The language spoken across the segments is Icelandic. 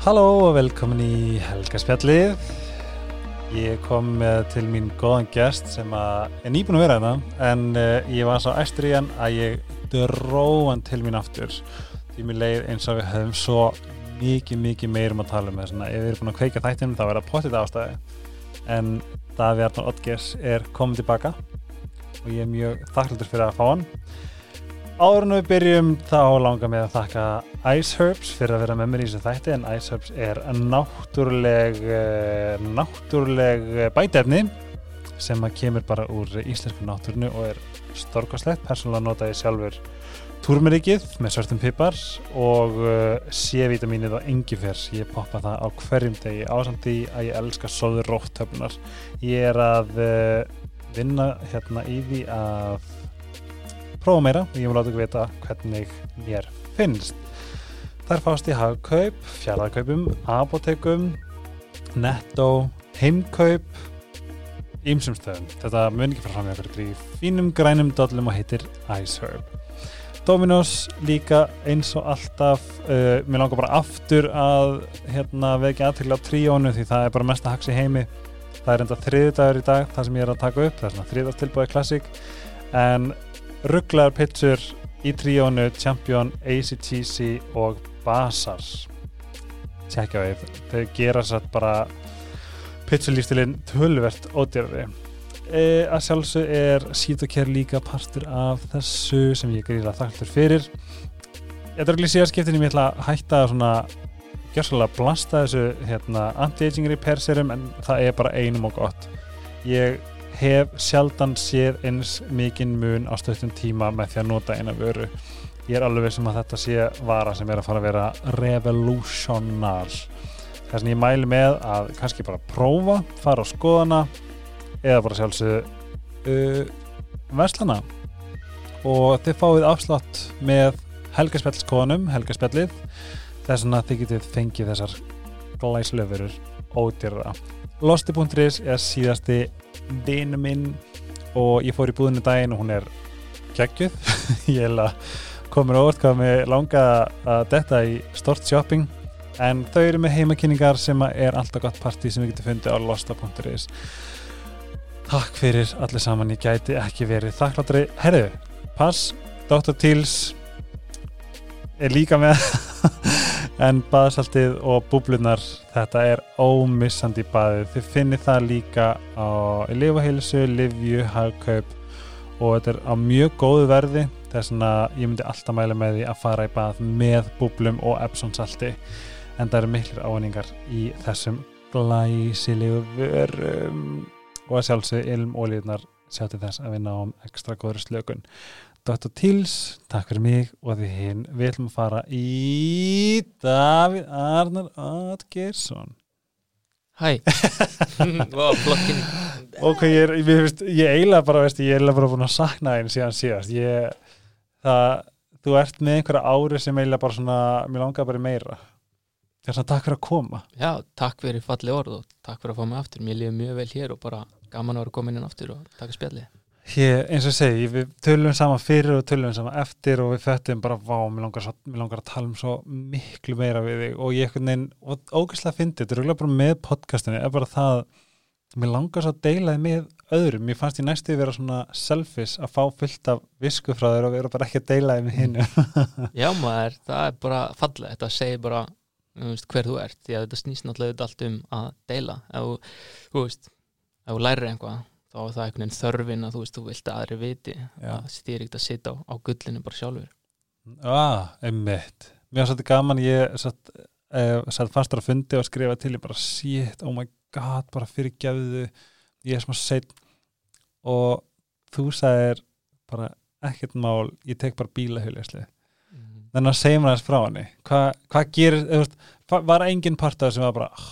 Halló og velkomin í Helgaspjallið. Ég kom til mín góðan gest sem að er nýbúin að vera hérna en uh, ég var svo æstur í hann að ég dró hann til mín aftur. Því mér leið eins og við höfum svo mikið, mikið meirum að tala um þess að ef við erum búin að kveika þættinum þá er það potið ástæði. En Daví Arnald Oddgers er komið tilbaka og ég er mjög þakklútur fyrir að fá hann. Áður en við byrjum þá langar mig að þakka Ice Herbs fyrir að vera með mér í þessu þætti en Ice Herbs er náttúruleg eh, náttúruleg bætefni sem að kemur bara úr íslensku náttúrunu og er storkoslegt persónulega nota ég sjálfur túrmeríkið með svörtum pipar og uh, C-vitamínið og engifers ég poppa það á hverjum degi. Ásamt því að ég elska sóður róttöflunar ég er að uh, vinna hérna í því að prófa meira og ég vil láta ykkur vita hvernig mér finnst. Þær fást í hagkaup, fjarlagkaupum, apotekum, netto, heimkaup, ýmsum stöðum. Þetta mun ekki fara fram í okkur í fínum grænum dollum og heitir Iceherb. Dominos líka eins og alltaf, uh, mér langar bara aftur að hérna, vekja aðtryggla á tríónu því það er bara mest að haks í heimi. Það er enda þriðdagur í dag, það sem ég er að taka upp, það er svona þriðdagstilbúið klassík en rugglaðar pitsur í tríónu Champion, ACTC og Basar tjekkja því þau gera satt bara pitsulífstilinn tölvert ódjörfi e, að sjálfsög er Sítokær líka partur af þessu sem ég gríða þakklur fyrir. Ég er ekki síðan skiptin ég ætla að hætta svona gjörsalega blasta þessu hérna, anti-aging repair serum en það er bara einum og gott. Ég hef sjaldan séð eins mikinn mun á stöðtum tíma með því að nota eina vöru. Ég er alveg sem að þetta sé vara sem er að fara að vera revolutionar. Þess að ég mæli með að kannski bara prófa, fara á skoðana eða bara sjálfsögðu uh, verslana. Og þið fáið afslátt með helgaspjallskoðanum, helgaspjallið. Þess að þið getið fengið þessar glæslöfurur ódýrra Losti.is er síðasti vinu minn og ég fór í búðinu daginn og hún er geggjuð. Ég held að komur óvart hvað með langa að detta í stort shopping en þau eru með heimakynningar sem er alltaf gott parti sem við getum fundið á losta.is Takk fyrir allir saman, ég gæti ekki verið þakklátri, herru, pass Dr. Teals er líka með en baðsaltið og búblunar þetta er ómissandi baðið. Þið finnir það líka á lifaheilsu, livju, hagkaup og þetta er á mjög góðu verði. Þess að ég myndi alltaf mæla með því að fara í bað með búblum og Epsom salti en það eru miklir áhengar í þessum glæsilegu vörum. Og að sjálfsög ilm ólíðnar sjá til þess að við náum ekstra góður slökun Dr. Tils, takk fyrir mig og því hinn, við ætlum að fara í Davíð Arnar Atgersson Hæ. Wow, Ok, ég er, ég, veist, ég eiginlega bara, veist, ég er eiginlega bara búin að sakna einn síðan síðast. Ég, það, þú ert með einhverja ári sem eiginlega bara svona, mér langar bara meira. Þess að takk fyrir að koma. Já, takk fyrir falli orð og takk fyrir að fá mig aftur. Mér líður mjög vel hér og bara gaman að vera komin inn aftur og taka spjallið Ég, eins og segi, við tölum saman fyrir og tölum saman eftir og við föttum bara, vá, mér langar, svo, mér langar að tala um svo miklu meira við þig. Og ég ekkert neinn, og ógæslega fyndi, þetta er auðvitað bara með podcastinu, er bara það mér langar svo að deila þið með öðrum, mér fannst ég næstu vera svona selfish að fá fullt af visku frá þér og vera bara ekki að deila þið með hinn Já maður, það er bara fallið, þetta segir bara veist, hver þú ert, því að þetta snýst náttúrulega allt um að deila, ef þú veist, ef þú lærir einhvað þá er það einhvern veginn þörfin að þú veist, þú vilt að aðri viti Já. að stýr ekkert að sitja á, á gullinu bara sjálfur. Ah, einmitt. Mér var svolítið gaman, ég satt, uh, satt fastur að fundi og skrifa til ég bara, shit, oh my god bara fyrir gefðu, ég er smá seitt og þú sagðir bara ekkert mál ég tek bara bílahauðlega mm. þannig að segja mér aðeins frá henni. Hvað hva gerir, veist, var engin part af það sem var bara oh,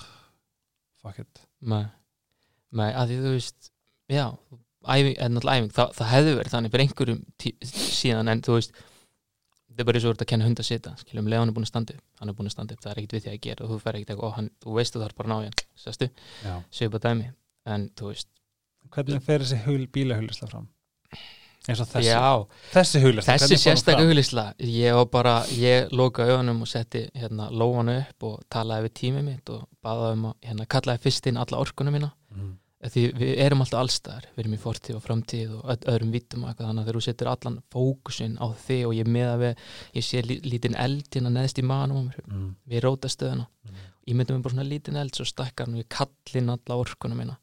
fuck it. Nei, að því þú veist já, æfing, er náttúrulega æfing það, það hefði verið þannig fyrir einhverjum tí, síðan en þú veist þetta er bara eins og ert að kenna hund að sita skiljum, leðan er búin að standa upp, hann er búin að standa upp það er ekkert við því að gera og þú fer ekkert eitthvað, ó, hann, þú veist bara að ná í hann, sérstu, Já. séu bara dæmi en þú veist, hvernig fer þessi hul, bílahauðlega fram eins og þessi, Já, þessi huglisla þessi sérstaklega fram? huglisla ég var bara, ég loka augunum og setti hérna lóan upp og talaði við tímið mitt og baða um að hérna kallaði fyrst inn alla orkunum mína. Því við erum alltaf allstaðar, við erum í fortíð og framtíð og öð- öðrum eitthvað þannig að þegar þú setur allan fókusin á þig og ég meða við, ég sé lí- lítinn eld hérna neðst í manum Mhm. við rótastöðuna Mhm. ég myndi mér bara svona lítinn eld svo stakkar og ég kallin alla orkunum mína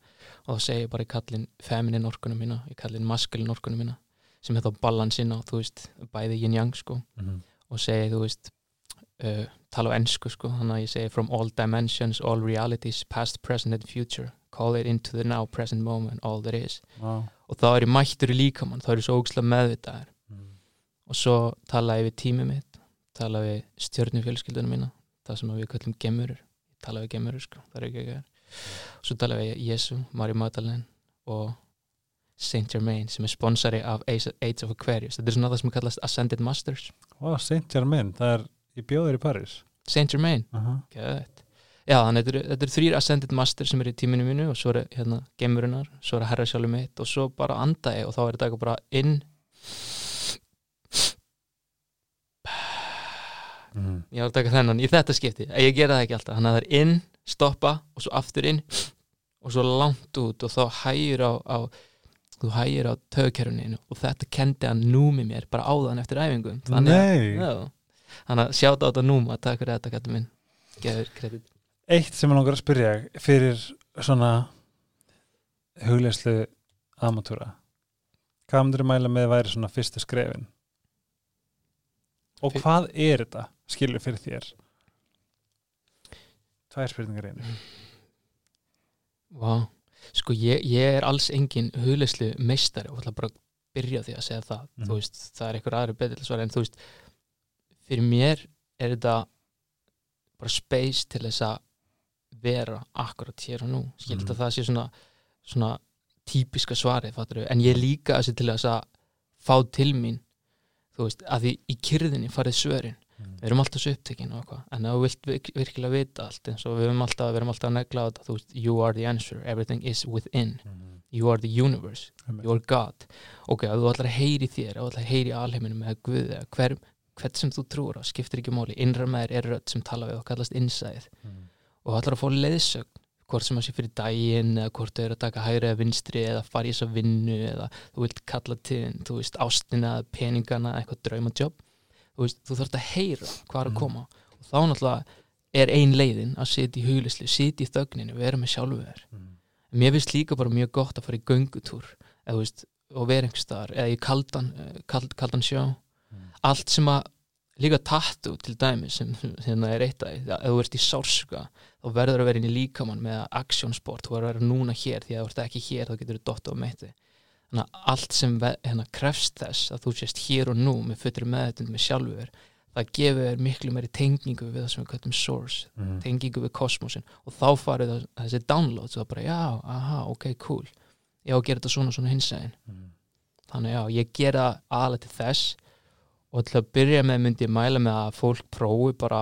og þá segi ég bara ég kallin feminin orkunum mína, ég kallin maskulin orkunum mína sem er þá balansin á, þú veist bæði yin yang sko Mhm. og segi, þú veist uh, tala á ennsku sko, þannig að ég segi from all dimensions, all realities, past, present and future, call it into the now present moment, all there is. Vá. og þá er ég mættur í líkamann, þá er ég svo ógslega meðvitaðar Mhm. og svo tala ég við tímið mitt tala við stjörnufjölskyldunum mína það sem við kallum gemurur tala við gemurur sko, það er ekki ekki svo tala við Jésu, Mari Magdalene og Saint Germain sem er sponsari af Age of Aquarius. Þetta er svona það sem kallast Ascended Masters. Vá, Saint Germain, það er í bjóður í París. Saint Germain, Aha. geðvægt Já, þannig að þetta eru- þrýr Ascended Masters sem eru í tíminu mínu og svo eru hérna gemurinnar, svo eru herra sjálfur mitt og svo bara anda ég og þá er þetta eitthvað bara inn. Mhm. ég var að taka þennan í þetta skipti. Ég gera það ekki alltaf, þannig að það er inn stoppa og svo aftur inn og svo langt út og þá hægir á, á þú hægir á tögkerfinu og þetta kendi hann númi mér bara áðan eftir æfingum. Þannig að, að sjáta á þetta núma. Takk fyrir þetta kættu minn gefur kredit eitt sem ég langar að spyrja fyrir svona hugleyslu amatúra. Hvað myndir mæla með væri svona fyrstu skrefin? Og hvað er þetta skilur fyrir þér? Tvær spurningar einu. Vá, sko ég, ég er alls engin hugleyslu meistari og ætla bara að byrja því að segja það. Þú veist, það er einhver aðri betur til að svara en þú veist, fyrir mér er þetta bara space til þess að vera akkurat hér og nú. Skilt Mhm. að það sé svona, svona típiska svarið, fattur en ég líka þessi til þess að fá til mín þú veist, að því í kyrðinni farið svörin. Við erum alltaf svo upptekinn og eitthvað. En þú vilt virk- virkilega vita allt eins og við erum alltaf, við erum alltaf að negla þetta þú veist, you are the answer, everything is within. You are the universe, you are God. Ok, ef þú ætlar að heyri þér ef þú ætlar að heyri alheiminum eða Guði eða hver, hvert sem þú trúur á, skiptir ekki máli. Innra með þér er rödd sem tala við og kallast innsæð og þú ætlar að fá leiðsögn hvort sem að sé fyrir daginn eða hvort þau eru að taka hægri eða vinstri eða fara í þessa vinnu eða þú vilt kalla til þú veist, ástina peningana, eitthvað draumajobb þú veist, þú þarft að heyra hvað er að Mm. koma og þá náttúrulega er ein leiðin að sitja í huglisli, sitja í þögninu vera með sjálfu þér. Mér finnst líka bara mjög gott að fara í göngutúr eða, þú veist, og vera einhvers staðar eða í kaldan, eh, kald, kaldan sjó. Allt sem að líka tattu til dæmi sem hérna er eitt að ef þú ert í sárska þá verður að vera inn í líkamann með aksjónsport, þú verður að vera núna hér. Því að þú ert ekki hér þá getur þú dott á meiti þannig að allt sem hérna, krefst þess að þú sést hér og nú með fullri meðutund með sjálfur það gefur þér miklu meiri tengingu við það sem við kallum source tengingu við kosmosin og þá farið það, þessi downloads og það bara já, aha, ok, cool. Ég á að gera þetta svona svona hinsæðin þannig já, ég gera aðalega til þess og til að byrja með myndi ég mæla með að fólk prófi bara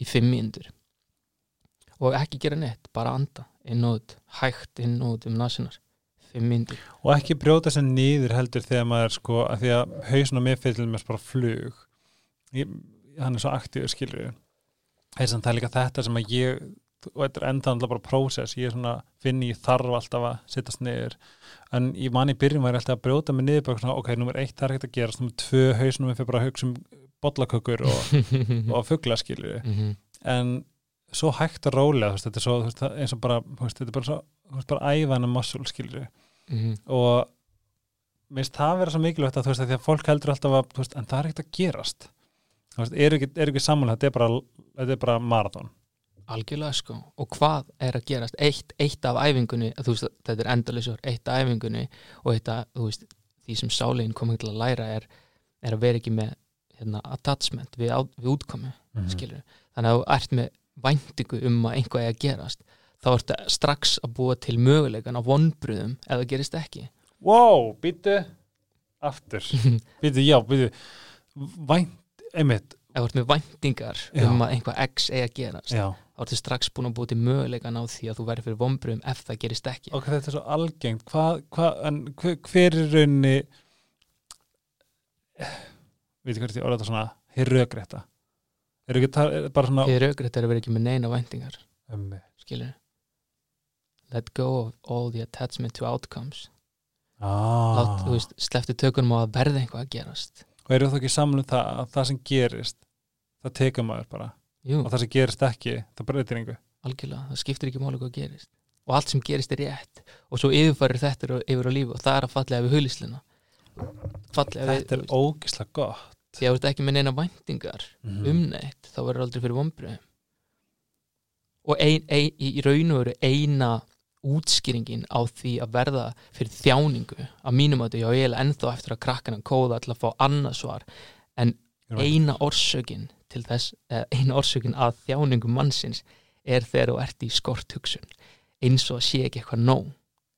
í fimm mínútur. Og ekki gera neitt, bara anda inn og út, hægt inn og út um nasinar fimm mínútur. Og ekki brjóta sér niður heldur þegar maður sko, að því að hausin og fyrir með bara flug. Ég, hann er svo aktíður skilur það er líka þetta sem að ég og þetta er enda alltaf bara prósess. Ég er svona, finn ég þarf alltaf að sittast niður. En í manni byrjum var ég alltaf að brjóta mig niður bara svona, ok, nummer eitt það er ekkert að gera nummer tvö hausnum við fyrir bara að hugsa um bollakökur og, og fugla skilur Mhm. en svo hægt þú veist, þetta er svo, veist, eins og bara veist, þetta er bara svo, veist, bara æfana muscle skilur Mhm. og minnst það vera svo mikilvægt að þú veist að því að fólk heldur alltaf að en það er ekkert að gerast. Þú veist, er ekki, er ekki samanlega þetta er bara, bara marathon algjörlega sko. Og hvað er að gerast? Eitt, eitt af æfingunni, veist þetta er endalisur, eitt af æfingunni og eitt af, veist, því sem sálegin komið til að læra er, er að vera ekki með hérna, attachment við, á, við útkomi, Mhm. skilur þannig að þú ert með væntingu um að einhvað er að gerast, þá ertu strax að búa til möguleikan á vonbröðum það gerist ekki. Wow, býtu aftur, býtu, já, býtu vænt, einmitt þú ert með væntingar Já. um að einhvað X eigi að gerast já, þá ertu strax búin að búa til möguleikan á því að þú verður fyrir vonbröðum ef það gerist ekki. Ok, þetta er svo algengt. Hvað, hvað, en hver, hver er raunni veit ekki hvert ég orða þetta svona hirrögrétta er ekki ta- er bara svona Þið raugrætt er að vera ekki með neina væntingar um, skilur let go of all the attachment to outcomes. Ah. Lát, þú veist, sleftu tökunum á að verða eitthvað að gerast og eru það ekki saman um það að það sem gerist það tekur maður bara. Jú, og það sem gerist ekki, það breytir einhver algjörlega, það skiptir ekki máli hvað gerist. Og allt sem gerist er rétt. Og svo yfirfærir þetta yfir- á lífi og það er að fallega við hulislina fallega við, þetta er ógislega gott. Þú ert ekki með neina væntingar Mhm. um neitt, þá verður aldrei fyrir vombriðum og ein, ein, í raun og veru eina útskýringin á því að verða fyrir þjáningu að mínum að þetta, já ég er ennþá eftir að krakkana kóða til að fá annað svar en eina orsökin til þess, eina orsökin að þjáningu mannsins er þegar þú ert í skort hugsun eins og sé ekki eitthvað nóg.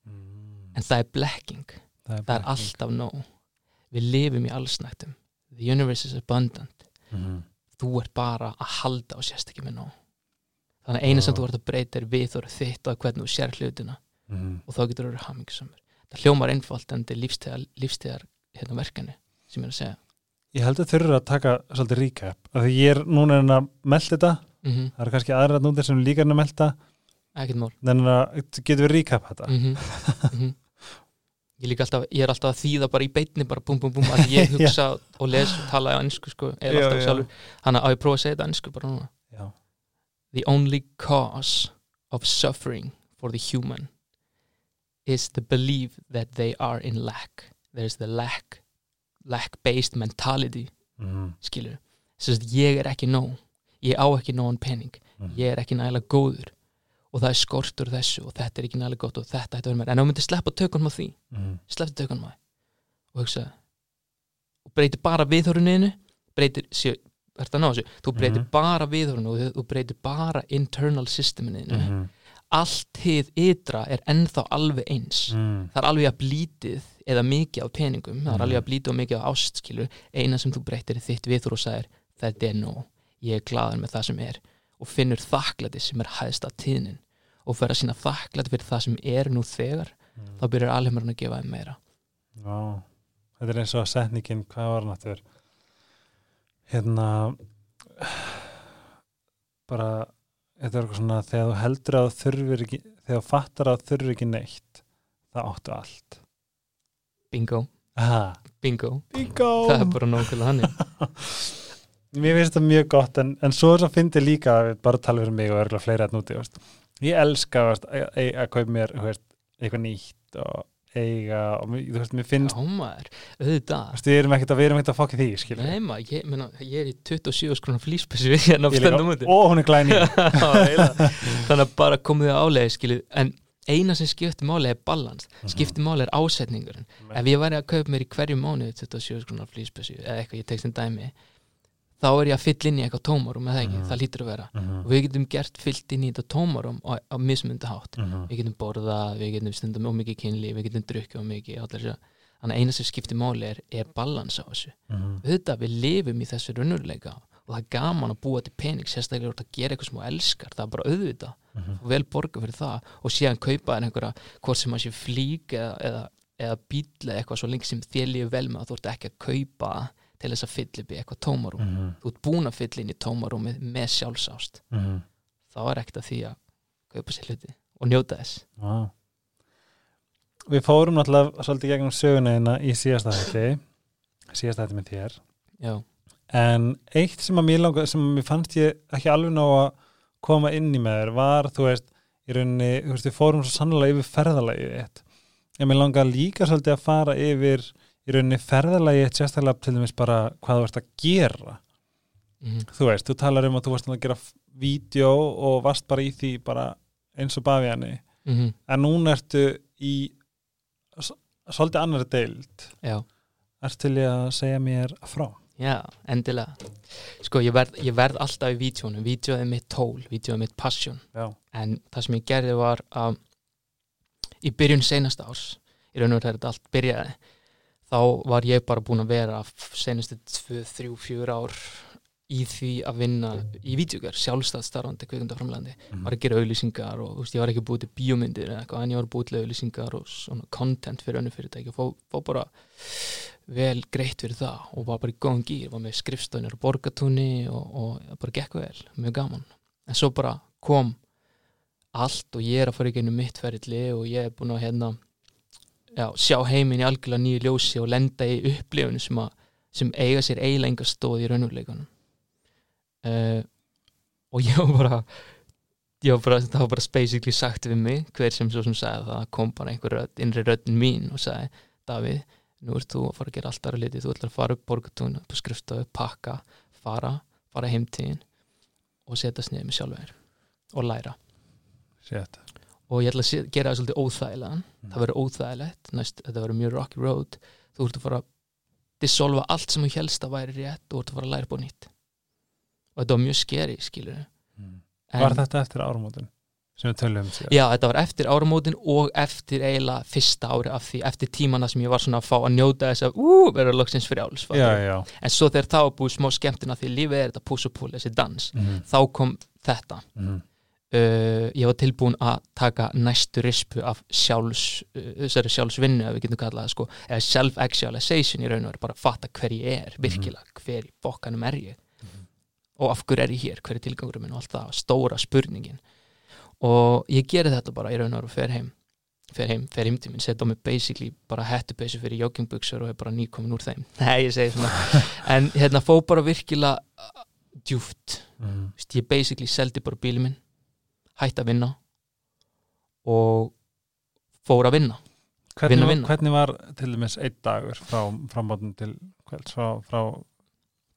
Mm. en það er blekking, það er blekking. alltaf nóg. Við lifum í allsnættum the universe is abundant. Mhm. þú ert bara að halda og sérst ekki með nóg þannig að eina sem þú ert að breyta er við og þitt og hvernig þú sér hlutina. Mhm. og þá getur þú verið hamingisamur það hljómar einfalt en þetta er lífstegar, lífstegar hérna, verkefni sem ég er að segja. Ég held að þurfa að taka svolítið recap. Af því ég er núna en að melda þetta. Mm það eru kannski aðra núndir sem líka en að melda ekkert mál. En að getur við recap þetta? Mm -hmm. ég, alltaf, ég er alltaf að þýða bara í beinni bara búm búm búm að ég hugsa og les og tala á ennsku sko, Já, alltaf hann að á ég prófa að segja þetta ennsku bara núna. The only cause of suffering for the human is the belief that they are in lack. There's the lack lack based mentality Mhm. skilur. Þess að ég er ekki nóg. Ég á ekki nógan pening. Mhm. ég er ekki nægilega góður. Og það er skortur þessu og þetta er ekki nægilega gott og þetta ætti að vera mér en þú myndir sleppa tökunum á því Mhm. slepptu tökunum á því. Og hugsa og breytir bara viðhoruninu breytir, sé, er þetta ná þessu þú breytir Mhm. bara viðhorunu og þú- breytir bara internal systeminu Mhm. allt hið ytra er ennþá alveg eins Mhm. það er alveg að blítið eða mikið á peningum, það er Mhm. alveg að blítið og mikið á ástskilu, eina sem þú breytir er þitt viður og sagir, þetta er nóg ég er glaður með það sem er og finnur þakklæti sem er hæðst að tíðnin og fyrir að sína þakklæti fyrir það sem er nú þegar, Mhm. þá byrjar alheimurinn að gefa þeim meira Já, þetta er eins og setningin, hvað var aftur? Hérna, bara, þetta er eitthvað svona, þegar þú heldur að þurfir ekki, þegar þú fattar að þurfir ekki neitt, það áttu allt. bingo, Aha, bingo bingo! það er bara nákvæmlega hann Mér finnst þetta mjög gott, en, en svo er það fyndið líka, bara tala fyrir mig og örgulega fleiri að núti, veist. Ég elska að, að, að kaupa mér eitthvað nýtt og eiga og þú veist, mér finnst, já maður, auðvitað. Veist, við erum ekkert að, við erum ekkert að fokka því, skilur. Nei maður, ég, meina, ég er í 27 skronar flýspessu hérna á stendum úti. Ó, hún er glæni. Þannig að bara komið þið álega skilið, en eina sem skiptir máli er balans, skiptir máli er ásetningurinn. Ef ég væri að kaupa mér í hverju mánuði 27 skronar flýspessu eða eitthvað ég tekst en dæmi þá er ég að fylla inn í eitthvað tómarum eða ekki, Mhm. það lítur að vera Mhm. og við getum gert fyllt inn í þetta tómarum á, á mismundi hátt Mhm. við getum borðað, við getum stundum ómikið kynli við getum drukkið ómikið allir þessu. þannig að eina sem skiptir máli er, er balans á þessu Mhm. auðvitað við lifum í þessu raunurleika og það er gaman að búa til pening sérstaklega er að gera eitthvað sem þú elskar það er bara auðvitað Mhm. og vel borga fyrir það og síðan kaupa einhverja hvort sem að sé flík eða, eða, eða bíl eða eitthvað svo lengi sem þér lífi vel með að þú ert ekki að kaupa til þess að fylla upp í eitthvað tómarum Mhm. þú ert búin að fylla inn í tómarúmið með sjálfsást Mhm. þá er ekkert að því að kaupa sér hluti og njóta þess Vá. Við fórum náttúrulega svolítið gegnum söguneina í síðasta hætti síðasta hætti með þér já, en eitt sem að mér langa sem mér fannst ég ekki alveg ná að koma inn í með þér var, þú veist í rauninni, þú veist, við fórum svo sannlega yfir ferðalagið þitt en mér langa líka svolítið að fara yfir í rauninni ferðalagið þitt sérstaklega til dæmis bara hvað þú ert að gera. Mm þú veist, þú talar um að þú varst að gera vídeo og varst bara í því bara eins og bafiðanni -hmm. en núna ertu í svolítið annari deild. Já, ertu til að segja mér frá? Já, endilega. Sko, ég verð, ég verð alltaf í vídjónu vídjóð er mitt tól, vídjóð er mitt passion. Já, en það sem ég gerði var að í byrjun seinasta árs í raun og þegar þetta allt byrjaði þá var ég bara búin að vera f- seinustu 2, 3, 4 ár í því að vinna í vídeogar, sjálfstæð starfandi kvikundaframlandi, Mhm. var að gera auðlýsingar og veist, ég var ekki búið til bíómyndir eða eitthvað, en ég var búið til auðlýsingar og svona content fyrir önnu fyrirtæki og fó, fó bara vel greitt fyrir það og var bara í góðan gýr, var með skrifstöðnir og borgatúni og, og bara gekk vel, mjög gaman en svo bara kom allt og ég er að fara í gennum mitt ferilli og ég er búin að hérna já, sjá heiminn í algjörlega nýju ljósi og lenda í upplifinu sem, að, sem eiga sér eiginlega enga stóð í raunveruleikunum uh, og ég var bara ég var bara, það var bara basically sagt við mig hver sem svo sem sagði það kom bara einhver rödd, innri röddin mín og sagði Davíð, nú ert þú að fara að gera alltaf að liti, þú ætlar að fara upp borgatún upp skrifstofu, pakka, fara fara heimtíðin og setjast niður með sjálfur og læra Shit. Og ég ætla að gera það svolítið óþægilegan Mm. það verður óþægilegt, næst, þetta verður mjög rocky road þú ert að fara að dissolva allt sem þú helst að væri rétt og ert að fara að læra búið nýtt og þetta var mjög skeri, skilur Mm. Var þetta eftir áramótin sem við töluðum síðan? Já, þetta var eftir áramótin og eftir eiginlega fyrsta ári af því, eftir tímana sem ég var svona að fá að njóta þess að, ú, vera loksins fattarðu? já. en svo þegar það var búið smá skemmtina því lífið er þetta pull, þessi dans Mm. þá kom þetta Mm. Uh, ég var tilbúin að taka næstu rispu af sjálfs uh, sjálfsvinnu, ef við getum kallað sko, eða self-actualization í raun og veru bara að fatta hver ég er, virkilega, hver í bókanum er ég? Og af hverju er ég hér, hver er tilgangurum minn og allt það, stóra spurningin. Og ég geri þetta bara í raun og veru fer heim fer heim, fer heim til minn, setja á mig basically bara hættupeysu fyrir joggingbuxur og er bara nýkomin úr þeim, nei ég segi svona. En hérna fó bara virkilega djúft Mm. Vist, ég basically seldi bara bílið minn hætti að vinna og fór að vinna Hvernig, Vinna, vinna. hvernig var til dæmis einn dagur frá framáttin til kvölds frá, frá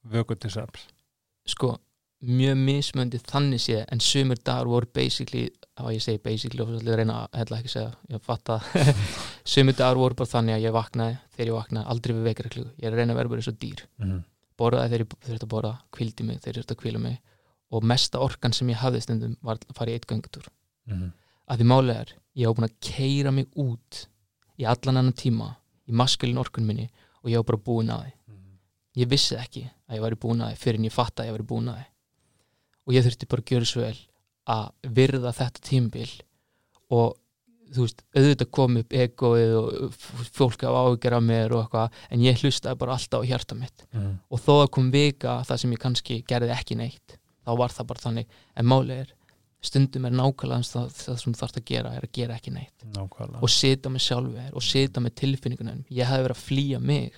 vöku til svefns? sko, mjög mismöndi þannig sé en sumur dagar voru basically á ég segi basically og svolítið reyna að hella ekki segja, ég fatta sumur dagar voru bara þannig að ég vaknaði þegar ég vaknaði aldrei við vekra ég reyna að vera bara eins og dýr Mm. borðaði þegar ég þurfti að borða, kvildi mig þegar ég þurfti að kvíla mig og mesta orkan sem ég hafði stundum var að fara í eitt göngutúr Mm. að því málega er, ég var búin að keira mig út í allan annan tíma í maskulin orkun minni og ég var bara búin að því Mm. ég vissi ekki að ég væri búin að fyrir en ég fatt að ég væri búin að og ég þurfti bara að gjöra svo vel að virða þetta tímbil og þú veist, auðvitað kom upp egoið og fólk af áhyggjur af mér og eitthvað, en ég hlustaði bara alltaf á hjarta mitt Mm. og þó að kom vika það sem ég kannski gerði ekki neitt þá var það bara þannig, en málið er stundum er nákvæmlega það, það sem þú þarfst að gera er að gera ekki neitt Nákvæmlega. og sita með sjálfur og sita með tilfinningunum ég hefði verið að flýja mig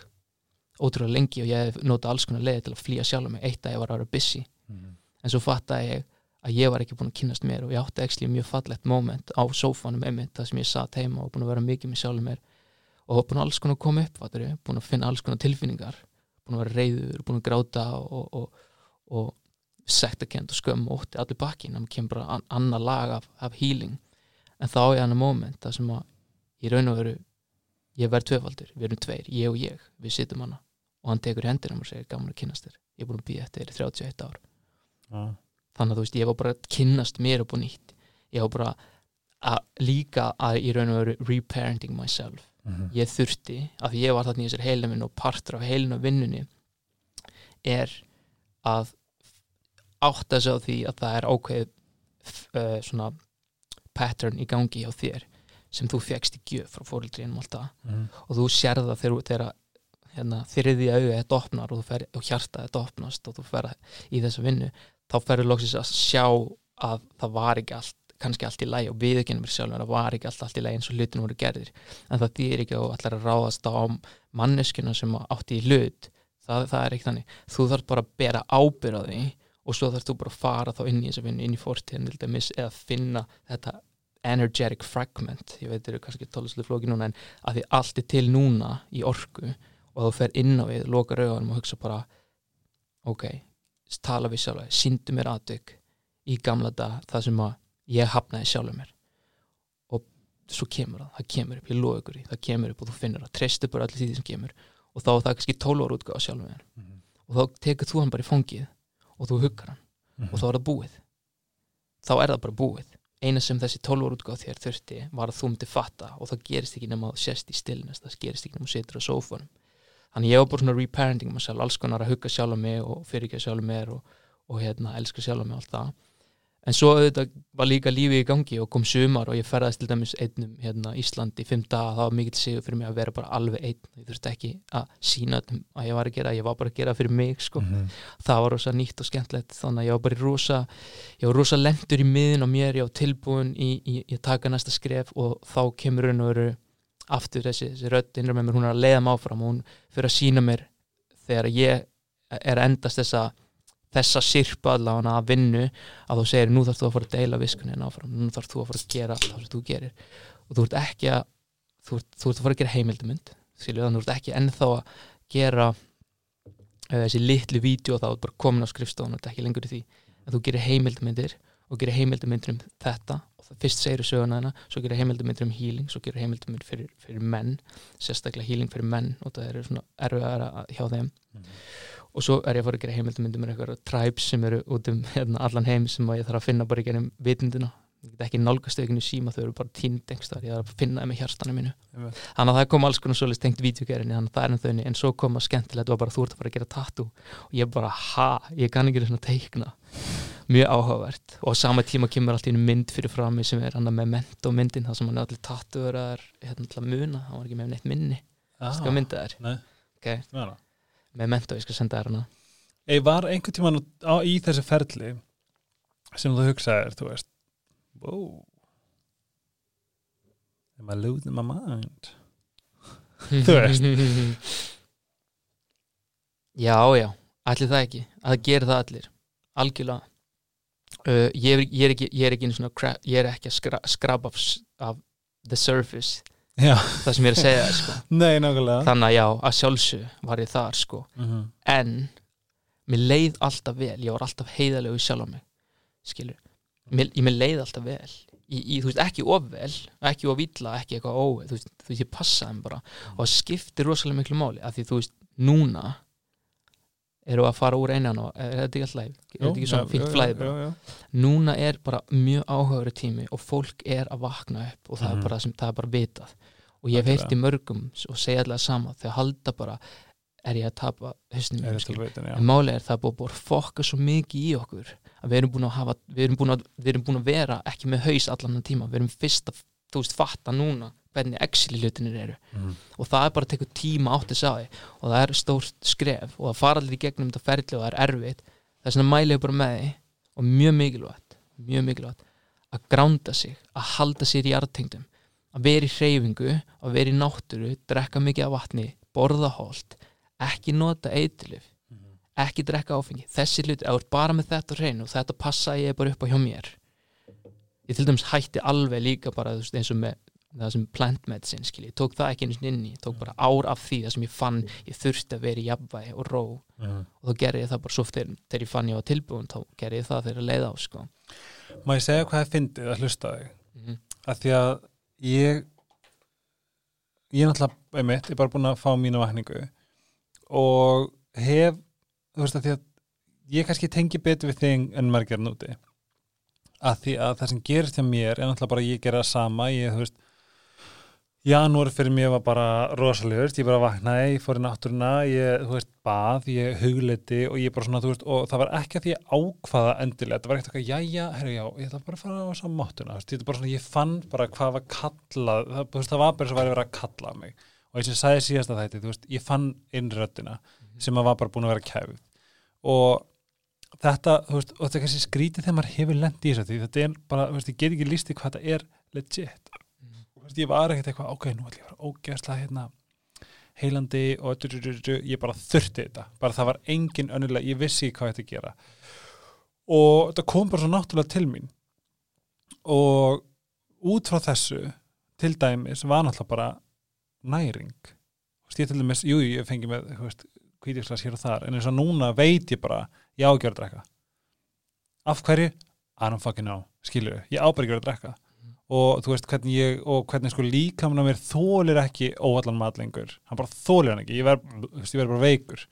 ótrúlega lengi og ég hefði notað alls konar leiði til að flýja sjálfur mig, eitt að ég var að vera busy Mm. en svo fattaði ég að ég var ekki búin að kynast mér og ég átti ekki mjög fallegt moment á sófanum einmitt það sem ég satt heima og búin að vera mikið með sjálfur mér og búin að alls konar koma upp fattur, búin að finna alls konar tilfinningar búin að vera reyður, búin að gráta og, og, og sektakend og skömm og ótti allir bakkin það kemur bara an annað lag af, af healing. En þá er hann að moment það sem að í raun og veru ég verð tvöfaldur, við erum tveir, ég og ég við sittum hana. Og hann tekur í hendina og segir gaman að kynast þér, ég er búin að býja þér í 31 ár. Já. þannig að þú veist, ég var bara að kynnast mér upp og nýtt. Ég var bara að líka að í raun og veru reparenting myself. Mm. ég þurfti, af því ég var þarna í þessar heilin og partur af heilin og vinnunni er að átta sig á því að það er ákveðið uh, svona pattern í gangi hjá þér sem þú fegst í gjöf frá fóreldrinum alltaf Mm. og þú sér það þegar, þegar hérna, þriði auðvitað þetta opnar og, fer, og hjarta þetta opnast og þú fer í þessa vinnu þá ferður loksins að sjá að það var ekki allt kannski allt í lægi og við ekki mér sjálfur að var ekki allt, allt í lægi eins og hlutin voru gerðir. En það þýðir ekki að allar að ráðast á manneskuna sem átti í hlut. Það, það er ekki þannig. Þú þarf bara að bera ábyrð á því og svo þarf þú bara að fara þá inn í þessa vinnu inn í dæmis eða finna þetta energetic fragment. Ég veit, þetta eru kannski tóluslega flóki núna en að því allt er til núna í orku og þú fer inn á við, loka rauðanum og hugsa bara ok, tala við sjálf síndu mér aðdygg í gamla dag það sem að ég hafnaði sjálfur mér. Og svo kemur það, það kemur upp, ég loða ykkur í það kemur upp og þú finnur það, treystu bara allir því sem kemur. Og þá er það kannski 12 ára útgáð sjálfur mér Mm. og þá tekur þú hann bara í fangið og þú huggar hann Mm. og þá er það búið. Þá er það bara búið. Eina sem þessi 12 ára útgáð þér þurfti var að þú myndi fatta og það gerist ekki nema að þú sést í stillness það gerist ekki nema að setur á sófanum. Þannig ég var bara svona reparenting alls konar að hugga sjálf á mig og fyrirgeða sjálf á mér og, og hérna, elska sjálf á mig og allt það en svo auðvitað var líka lífi í gangi og kom sumar og ég ferðast til dæmis einnum hérna Íslandi fimm daga, það var mikill sigur fyrir mig að vera bara alveg einn, ég þurfti ekki að sína að ég var að gera, ég var bara að gera fyrir mig sko, Mhm. það var rosa nýtt og skemmtlegt þannig að ég var bara rosa ég var rosa lendur í miðin og mér, ég var tilbúin í, að taka næsta skref og þá kemur raun og veru aftur þessi, þessi rödd innra með mér, hún er að leiða mig áfram og hún fyrir að sína mér þegar ég er endast þessa þessa sirpa allavega að vinnu að þú segir nú þarf þú að fara að deila viskunin áfram, nú þarf þú að fara að gera það sem þú gerir. Og þú ert ekki að þú ert, þú ert að fara að gera heimildumynd skilju, þannig þú ert ekki ennþá að gera uh, þessi litlu vídeo og þá er bara komin á skrifstofun og þetta er ekki lengur í því. Að þú gerir heimildumyndir og gerir heimildumyndir um þetta og það fyrst segir söguna hana, svo gerir heimildumyndir um healing svo gerir heimildumyndir fyrir, fyrir menn sérstaklega healing fyrir menn og það eru svona erfiðara hjá þeim og svo er ég að fara að gera heimildumyndir með eitthvað tribes sem eru út um hérna, allan heim sem að ég þarf að finna bara í gennum vitundina ég get ekki nálgast aukinu síma þau eru bara tínd ég þarf að finna það með hjartanu mínu. Þannig að það kom alls konar svolítið tengt vídeogerinni, þannig að það er en þau en svo kom að skemmtilegt, var bara þú ert að fara að gera tattoo. Og ég bara, ha, ég kann ekki svona teikna, mjög áhugavert. Og á sama tíma kemur allt í einu mynd fyrir frá mig sem er hann með ment og myndin það sem hann er allir tattoo er hérna til að muna, hann var ekki með neitt minni. Ah, með ment og ég skal senda þær hana. Ei, var einhvern tímann á, í þessi ferli sem þú hugsaðir, þú veist wow am I losing my mind? Þú veist. Já, já, allir það ekki. Að það gerir það allir. Algjörlega. Uh, ég, er, ég er ekki ég er ekki, ég er ekki að skra, skrapa af, af the surface Já, það sem ég er að segja sko. nei, þannig að já, að sjálfsög var ég þar sko. Mhm. en mér leið alltaf vel. Ég var alltaf heiðalegu sjálf á mig skilur, mér, ég mér leið alltaf vel. Í, í, þú veist, ekki of vel ekki of illa, ekki eitthvað ó þú veist, þú veist, ég passaði bara. Og það skiptir rosalega miklu máli, af því þú veist, núna eru að fara úr einan og er þetta ekki alltaf er þetta ekki svona fínt flæði núna er bara mjög áhugaður tími og fólk er að vakna upp og það, Mhm. er, bara, sem, það er bara vitað og ég heilt í mörgum og segja allega sama þau halda bara, er ég að tapa Er já. En máli er það er búið að búið að fokka svo mikið í okkur að við erum búin að hafa við erum búin að, við erum búin að vera ekki með haus allan þann tíma, við erum fyrst að þú veist, fatta núna hvernig Excel hlutinir eru. Mhm. og það er bara að teka tíma átt þess að því. Og það er stórt skref og það fara allir í gegnum þetta ferli og það er erfitt. Þess vegna mæli ég bara með því og mjög mikilvægt, mjög mikilvægt að gránda sig, að halda sér í jarðtengdum, að vera í hreyfingu að vera í náttúru, drekka mikið af vatni borða holt, ekki nota eitilif, Mhm. ekki drekka áfengi, þessi hluti, ef þú ert bara með þetta á hreinu og þetta passa ég bara upp á hjá mér ég til dæmis hætti alveg líka bara veist, eins og með það sem plant medicine skilji, ég tók það ekki einu sinni inn í ég tók bara ár af því það sem ég fann ég þurfti að vera í jafnvægi og ró Mhm. og þá gerði ég það bara svo þegar, þegar ég fann ég var tilbúin þá gerði ég það þegar að leiða á sko. Má ég segja hvað það fyndið að hlusta á þig mm -hmm. að því að ég ég er náttúrulega einmitt, ég er bara búin að fá mínu vakningu og hef þú veist að því að ég kannski tengi betur við þig en margir núti að því að það sem gerist hjá mér er náttúrulega bara ég gera sama ég, þú veist janúar fyrir mér var bara rosalegur ég bara vaknaði, ég fór í náttúruna ég, þú veist, bað, ég hugleiti og ég bara svona, þú veist, og það var ekki að því ég ákvaða endilega, það var ekkert eitthvað jæja, herru, já, ég ætla bara að fara á þessa máttuna þú veist, bara svona, ég fann bara hvað var kallað það, þú veist, það var bara svo væri verið að kalla mig. Og eins og ég sagði síðast að þetta, þú veist, ég fann innröddina sem að var bara búin að vera kæfð. Og þetta, þú veist, og þetta er kannski skrítið þegar maður hefur lent í þessu því þetta er bara, þú veist, ég get ekki lísti hvað þetta er legit veist, ég var ekkert eitthvað, ok, nú ætlum ég að fara ógeðslega hérna heilandi og ég bara þurfti þetta. Bara það var engin önnulega, ég vissi hvað að gera. Og þetta kom bara svo náttúrulega til mín. Og út frá þessu til dæmis var náttúrulega bara næring. Veist, ég til dæmis, jú, ég fengi með hvítjöfslas hér og þar. En eins og núna veit ég bara, ég á ekki að vera drekka. Af hverju? I don't fucking know, skilur ég á bara ekki að vera að drekka og þú veist hvernig ég og hvernig sko líkamna mér þólir ekki óallan mat lengur, hann bara þólir hann ekki. Ég verð, þú veist, ég verð bara veikur.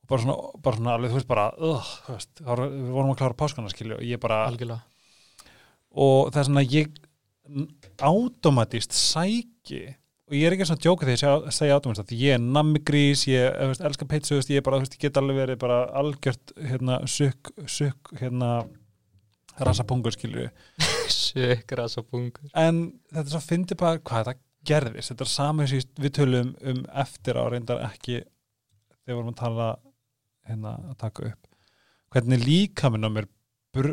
Og bara svona, bara svona alveg, þú veist bara uh, þú veist, þá var- við vorum að klára páskana skilju og ég bara, algjörlega. Og það er svona ég automatist sæki og ég er ekki svona djóka því að segja- átumast því ég er nammigrís, ég þú veist, elska pizza, þú veist, ég bara, þú veist, ég get alveg verið bara algjört, hérna, sukk, hérna rasapungur, skilju, Sökras og bungur. En þetta er svo fyndi bara hvað þetta gerðist, þetta er saman sem við tölum um eftir á reyndar ekki þegar við vorum að tala hérna að taka upp. Hvernig líkaminn á mér br,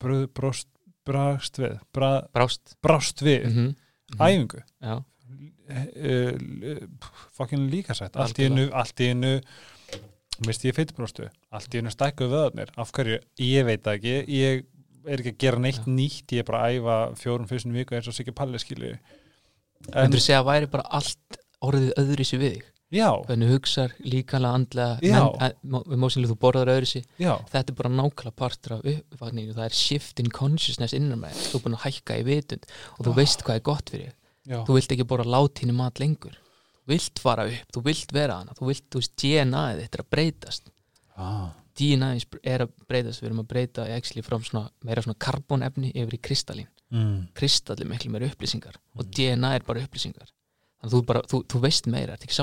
br, bróst, brást við bra, Brást. brást við mm -hmm. æfingu. Já, uh, fokkin líka sætt allt í einu, allt í einu misti ég feitbróstu, allt í einu stækkuð vöðarnir, af hverju, ég veit ekki. Ég er ekki að gera neitt Já. nýtt ég er bara að æfa fjórum fyrstun viku eins og Siggi Palli skilju en, myndur þú segja að væri bara allt orðið öðru sér við þig? Já, hvernig hugsar, líkanlega, andlega Já. emósinlega þú borðar öðru sér já, þetta er bara nákvæmlega partur af uppvakningu það er shift in consciousness innan með þú er búin að hækka í vitund og þú Ah. veist hvað er gott fyrir þig. Já. Þú vilt ekki bara látínu mat lengur. Þú vilt fara upp, þú vilt vera hana þú vilt, þú veist, DNA-ið þetta er að breytast. Ah, DNA er að breytast, við erum að breyta actually svona, meira svona karbonefni yfir í kristallin, mm, kristalli miklu meira upplýsingar og DNA er bara upplýsingar. Þannig að þú, bara, þú, þú veist meira, þetta er ekki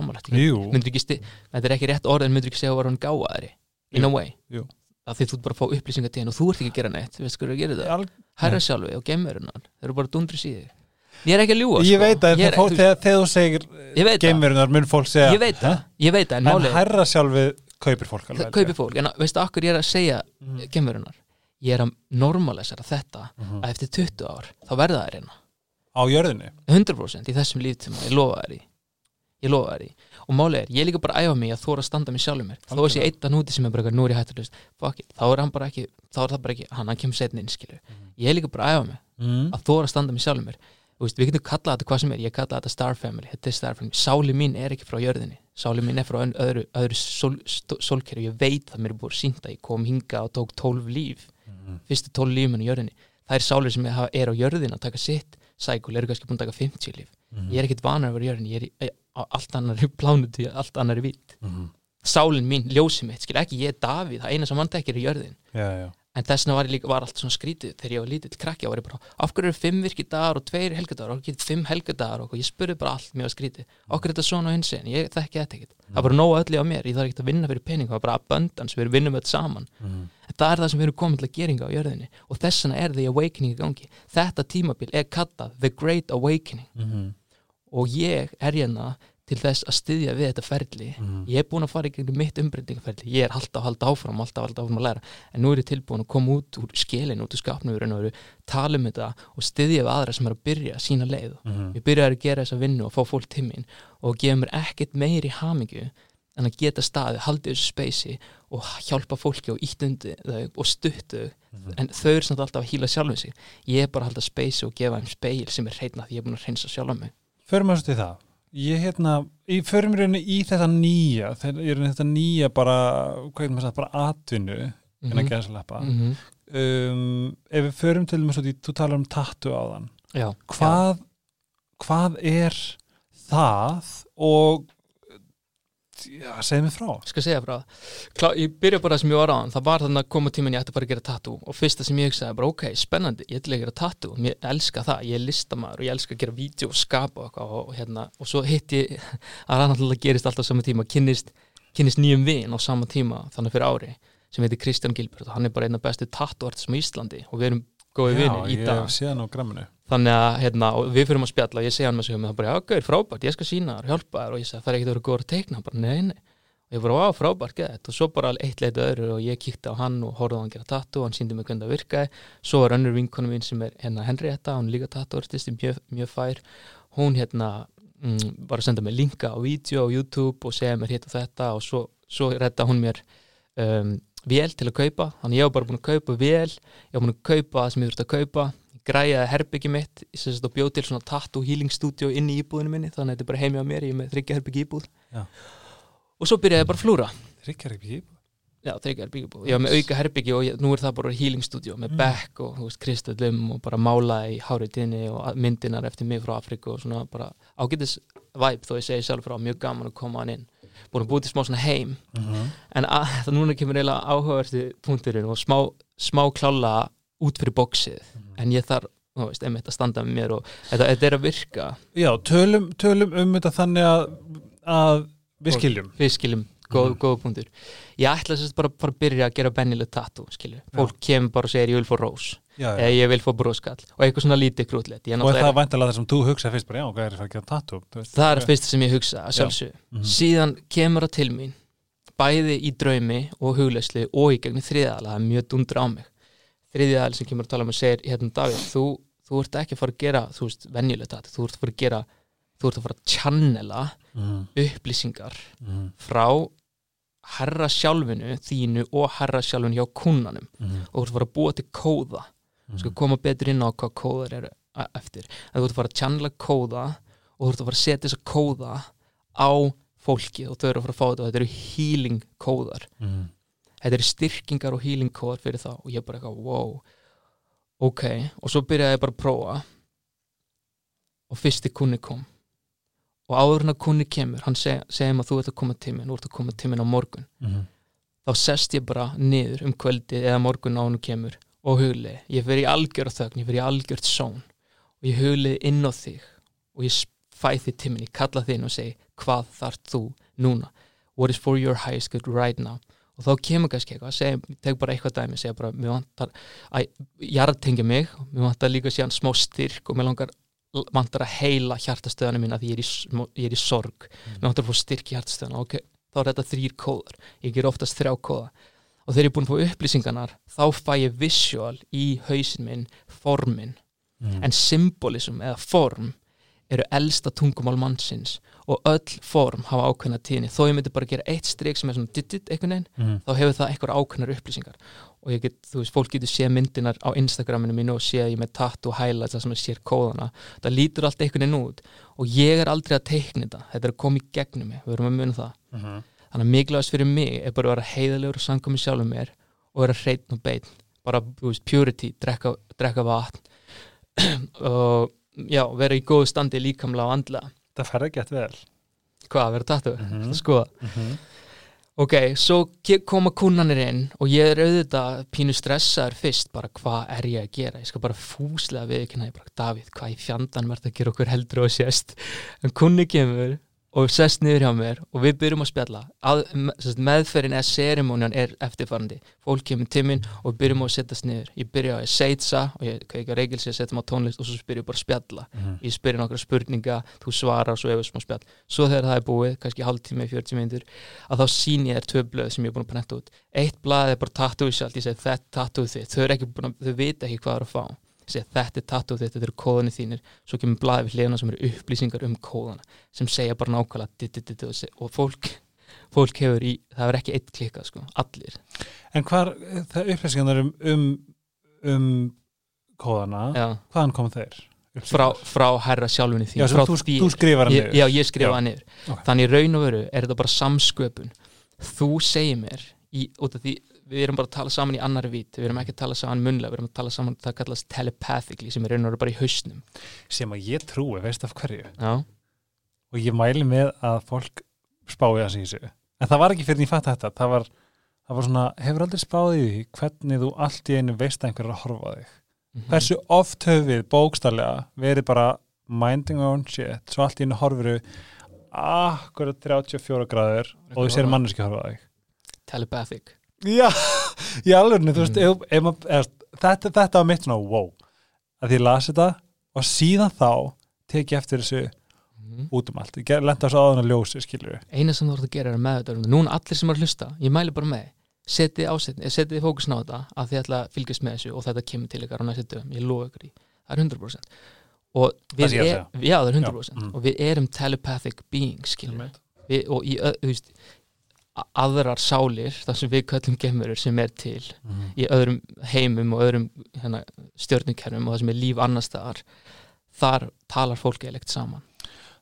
sti, þetta er ekki rétt orð en myndir ekki segja að var hann gáðari in Jú, a way. Jú. að því þú bara að fá upplýsingar til henn og þú ert ekki að gera neitt veist hvað er að gera þetta, Al, herra sjálfi og gemmurinnar þeir eru bara dundri síði ég er ekki að ljúga ég sko. veit að Ég þegar, þú- þú segir það. geimverunar mun fólk segja ég veit það. En herra sjálfið kaupir fólk það alveg kaupir fólk. En veistu akkur ég er að segja Mhm. gemmurinnar ég er að normalisera þetta Mhm. að eftir 20 ár þá verða það reyna á jörðinni? 100% í þessum líftíma, ég lofa þær í. Ég lofa þær í. Og málið er, ég líka bara að æfa mig að þóra að standa mig sjálfur mér. Þó Algjörlega. eitt að núti sem er bara nú er ég hættur fuck it, þá er hann bara ekki þá er það bara ekki, hann, hann kemur setni inn skilu ég er líka bara að æfa mig mm. að þóra að standa mig sjálfur mér. Veist, við getum kallað þetta hvað sem er, ég kalla þetta Star Family þetta er Star Family, sáli mín er ekki frá jörðinni sáli mín er frá öðru, öðru sól, sólkerfi, ég veit það mér er búið sínda ég kom hinga og tók 12 líf. Mm. fyrstu 12 lífmenn í jörðinni. Það er sálir sem er á jörðin að taka sitt sækul, eru kannski búin að taka 50 líf. Mm. ég er ekkit vanar að vera í jörðinni, ég er á allt annari plánutu, allt annari vít Mm. sálin mín, ljósið mitt, skil ekki ég er Davíð, það eina sem hann tekir er jörðin. Já, já, en þessna var, ég líka, var allt svona skrítið þegar ég var lítill krakki, var ég bara af hverju eru fimm virki dagar og tveir helgadagar og ekki fimm helgadagar og ég spurði bara allt mjög skrítið. Okkur er þetta svona og hins en ég þekki þetta ekkert. Það er bara nóg öllu á mér, ég þarf ekkert að vinna fyrir pening. Það er bara abundance, við erum vinnum öll saman. Mm. en það er það sem við erum komin til að geringa á jörðinni. Og þess vegna er the awakening í gangi. Þetta tímabil er kallað the great awakening. Mm. og ég er hérna til þess að styðja við þetta ferli. Mm. ég er búin að fara í gegnum mitt umbreytingaferli ég er alltaf að halda áfram, alltaf að halda áfram að læra. En nú er ég tilbúin að koma út úr skilin út úr skapnum og tala um þetta og styðja við aðra sem er að byrja sína leið. Mm. ég byrja að gera þessa vinnu og fá fólk til mín og gefa mér ekkert meiri hamingju en að geta staði, haldi þessu speysi og hjálpa fólki og ítt undir þau og stuttu þau. En þau eru samt alltaf að hýla sjálfum sig. Ég er bara að halda speysi og gefa þeim speil sem er hreitna því ég er búin að hreinsa sjálfa mig. Förum að til það ég hérna, í förum rauninni í þetta nýja ég þetta nýja bara hvað er maður sagt, bara atvinnu en að Mhm. gæða svo leppa Mhm. um, ef við förum til að þú talar um tattu á þann Já, hvað, hvað er það og já, segð mér frá. Skal segja frá. Klá, ég byrja bara það sem ég var á hann það var þannig að koma tíminn ég ætti að fara að gera tattoo. Og fyrsta sem ég hugsaði bara ok, spennandi ég ætla að gera tattoo, ég elska það ég er listamaður og ég elska að gera vídeo og skapa og, og, og, hérna, og svo hitt ég að hann alltaf gerist alltaf á sama tíma kynnist, kynnist nýjum vin á sama tíma þannig fyrir ári sem heitir Kristján Gilbert. Og hann er bara einn af bestu tattooartism í Íslandi og við erum góði vinir í ég dag. sé það nú á gramminu þannig að hérna, við fyrir að spjalla og ég segja hann með sig um það bara, gauður, frábært, ég skal sína og hjálpa þér. Og ég segi, það er ekkert að vera góður að teikna. Hann bara, nei, nei, og ég bara, á, frábært, geðið og svo bara eitt leitið öðru og ég kíkti á hann og horfði á hann gera tattu og hann síndi mig hvernig það virkaði. Svo var önnur vinkonu mín sem er hérna Henrietta, hún líka tattuartisti, mjög, mjög fær. Hún hérna mm, var að senda mig linka á vídeo á YouTube og segja mér hitt og þetta og svo, svo redda hún mér um, vél til að kaupa. Þannig ég var bara búin að kaupa vél ég var búin að kaupa það sem ég þurfti að kaupa græjaði herbyggi mitt og bjóð til svona tattoo healing studio inn í íbúðinu minni þannig að þetta er bara heimi á mér ég er með þryggja herbyggi íbúð. Já. og svo byrjaði ég bara að flúra. Ríkjar ekki Já, þryggja herbyggi íbúð. Ég var með auka herbyggi og ég, nú er það bara healing studio með Mm. bekk og veist, kristallum og bara mála í háriðinni og myndinar eftir mig frá Afriku og svona bara ágætis væp þó ég segi sjálf frá mjög gaman að koma hann inn. Búin að búið til smá svona heim. Mm -hmm. en að, það núna kemur eiginlega áhugaversti punkturinn og smá, smá klála út fyrir bóksið en ég þarf þú veist, einmitt að standa með mér og þetta, þetta er að virka. Já, tölum, tölum um þetta þannig að, að við skiljum. við skiljum, góð, Mhm. góð punktur ég ætla sérst bara, bara að byrja að gera bennileg tattoo, skilju, fólk kemur bara og segir ég vil fá rós, já, já. ég vil fá bróskall og eitthvað svona lítið krútlegt. Ég Og er það væntalega það sem þú hugsa fyrst bara, já, hvað er það að gera veist, það er fyrst sem ég hugsa að sjálfsög Mhm. síðan kemur það til mín bæði í draumi og hugleysli og í gegnum þriðaðala, það er mjög dundur á mig þriðaðali sem kemur að tala um og segir hérna Davíð, þú, þú ert ekki að fara að gera þú veist, venjulegt þetta, þú ert að fara að gera þú ert að fara að channela Mhm, upplýsingar mhm, frá herra sjálfinu þínu og herra sjálfinu hjá kunnanum mhm, og þú ert að fara að búa til kóða. Mhm. skal koma betur inn á hvað kóðar eru a- eftir, en þú ert að fara að channela kóða og þú ert að fara að setja þessa kóða á fólki og þau eru að fara að fá þetta og þetta eru healing kóðar. Mhm, þetta eru styrkingar og healing kóðar fyrir það og ég bara eitthvað, wow. Ok, og svo byrjaði ég bara að prófa. Og fyrsti kunni kom. Og áður en að kunni kemur hann seg, segir maður þú ert að koma tíminn þú ert að koma tíminn á morgun. Mhm. þá sest ég bara niður um kvöldið eða morgun á hann kemur og hugli ég fer í algjörð þögn, ég fer í algjörð són og ég hugli inn á þig og ég fæ þig tíminn, ég kalla þig inn og segi hvað þarf þú núna? What is for your highest good right now og þá kemur kannski eitthvað, segi, tek bara eitthvað dæmi segja bara, mér vantar að jarðtengja mig, mér vantar líka síðan smá styrk og mér langar vantar að heila hjartastöðana mína því ég er í, ég er í sorg, mér vantar að fá styrk í hjartastöðana, ok, þá er þetta þrýr kóðar. Ég ger oftast þrjá kóða. Og þegar ég er búin að fá upplýsingarnar þá fæ ég visual í hausin minn formin, Mhm. en symbolism eða form eru elsta tungumál mannsins og öll form hafa ákveðna tíðni, þó ég myndi bara gera eitt strik sem er svona dit-dit einhvern veginn Mhm. þá hefur það eitthvað ákveðnar upplýsingar. Og ég get, þú veist, fólk getur séð myndinar á Instagraminu mínu og séð ég með tattoo highlights það sem er sér kóðana. Það lítur allt einhvern veginn út og ég er aldrei að teikna þetta. Þetta er að koma í gegnum mig, við erum að muna það. Mhm. þannig að mikilvægast fyrir mig er bara að vera heiðalegur og sangum í sjálfum mér og vera hreitn og beinn. Bara, þú veist, purity, drekka, drekka vatn. Og já, vera í góðu standi líkamlega og andlega. Það ferði gett vel. Hvað, vera tattoo, Mhm. skoða? Mhm. Ok, svo koma kunnanir inn og ég er auðvitað pínu stressaður fyrst bara hvað er ég að gera? Ég skal bara fúslega við ekki bara Davíð, hvað í fjandan verður að gera okkur heldur og sést? En kunni kemur og sest niður hjá mér og við byrjum að spjalla. Að, meðferðin eða serimónian er eftirfarandi. Fólk kemur til mín og við byrjum að setjast niður. Ég byrja á að seitsa og ég kveika reygilsi að setja á tónlist og svo spyr ég bara að spjalla. Mhm. ég spyrir nokkra spurninga, þú svarar og svo hefur smá spjall. Svo þegar það er búið, kannski hálftími, 40 minnur að þá sín ég þér tvö blöð sem ég er búin að prenta út. Eitt blað er bara tattoo sjálf ég segi þetta er tattoo þitt, þau, ekki búin að, þau vita ekki hvað það er að fá segi þetta er tattoo þitt, þetta eru kóðanir þínir. Svo kemur blaðið við hliðina sem eru upplýsingar um kóðana sem segja bara nákvæmlega dit, dit, dit, og fólk fólk hefur í, það er ekki eitt klikkað sko, allir. En hvar, það upplýsingarnar um, um, um kóðana, já, hvaðan kom þeir? frá, frá herra sjálfunni þín Já, þú, þú skrifar hann niður. já, ég skrifa það niður. Ok. þannig raun og veru er þetta bara samsköpun. Þú segir mér í, út af því við erum bara að tala saman í annari vít. Við erum ekki að tala saman munlega, við erum að tala saman það kallast telepathically sem er veru bara í hausnum. Sem að ég trúi, veist af hverju. Já, og ég mæli með að fólk spái það sem ég sé en það var ekki fyrir en ég fatt þetta. Það var, það var svona, hefur aldrei spáðið í því hvernig þú allt í einu veist að einhver er að horfa þig? Mhm. hversu oft höfum við bókstarlega verið bara minding our own shit svo allt í einu horfuru akkurat 34 gráður? Og þú sér manneski horfa á þig. Telepathic Já, í alveg, þú veist, Mm. ef, ef, eða, þetta, þetta var mitt svona wow, að ég las þetta og síðan þá tek ég eftir þessu Mhm. út um allt, lenda svo áðan að ljósi, skilur við. eina sem þú ert að gera er meðvita um það. núna allir sem er að hlusta, ég mæli bara með setið ásetni, setið fókusin á þetta að þið ætla að fylgjast með þessu og þetta kemur til ykkar á næstu dögum, ég lofa ykkur í það er 100% og Það við sé ég að er, já, það er 100% Já, mm. og við erum telepathic beings skilur við, og í þú veist, aðrar sálir þar sem við köllum gemurur sem er til Mm. í öðrum heimum og öðrum hérna, stjörnukerfum og það sem er líf annars staðar þar talar fólk eilegt saman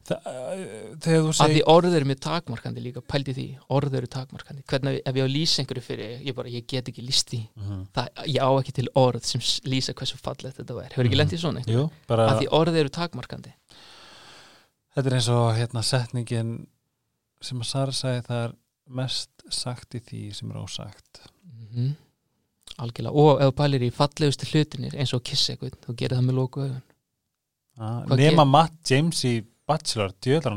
Þa, þú að því orður er mjög takmarkandi líka pældi því, orður eru takmarkandi hvernig ef ég á að lýsa einhverju fyrir ég bara, ég get ekki lýst því Mhm. það, ég á ekki til orð sem lýsa hversu fallegt þetta er, hefur ekki Mhm. lent í svona Jú, bara, að því orður eru takmarkandi þetta er eins og hérna setningin sem að Sara sagði það er mest sagt í því sem er ósagt. Mm algjörlega, og ef þú pælir í fallegustu hlutinir eins og að kissa eitthvað, þú gerir það með lóku augun ah, nema Matt James í Bachelor aðstæður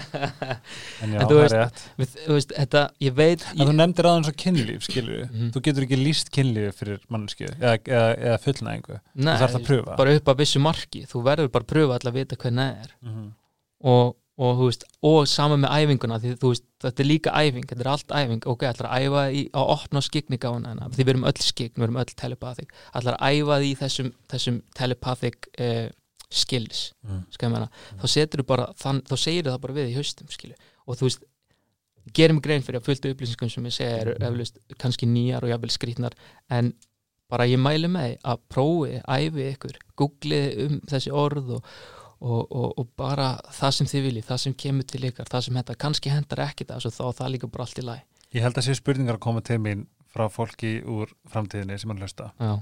en já, En það er rétt. Við, þú veist, þetta, ég veit en þú nefndir aðeins á kynlíf, skilur Mhm. þú getur ekki líst kynlífi fyrir manneski eða, eða, eða fullnæðingu þú þarf að pröfa. bara upp að vissu marki. Þú verður bara að pröfa alltaf að vita hvernig það er Mhm. og, og, þú veist, og saman með æfinguna því þú veist, þetta er líka æfing, þetta er allt æfing. Ok, ætlar að æfa í, að opna skikningána hennar því við erum öll skikn, við erum öll telepathic. Ætlar að æfa því þessum, þessum telepathic eh, skills ég meina, þá setur þú bara þann, þá segir það bara við í haustum skilu og þú veist, gerum grein fyrir að fullta upplýsingum sem ég segja eru eflust kannski nýjar og jafnvel skrýtnar en bara ég mæli með að prófi, æfi ykkur googlið um þessi orð og, og, og, og bara það sem þið viljið, það sem kemur til ykkar það sem þetta kannski hendar ekki það svo þá það líka bara allt í læg ég held að sé spurningar að koma til mín frá fólki úr framtíðinni sem hann hlusta. Já,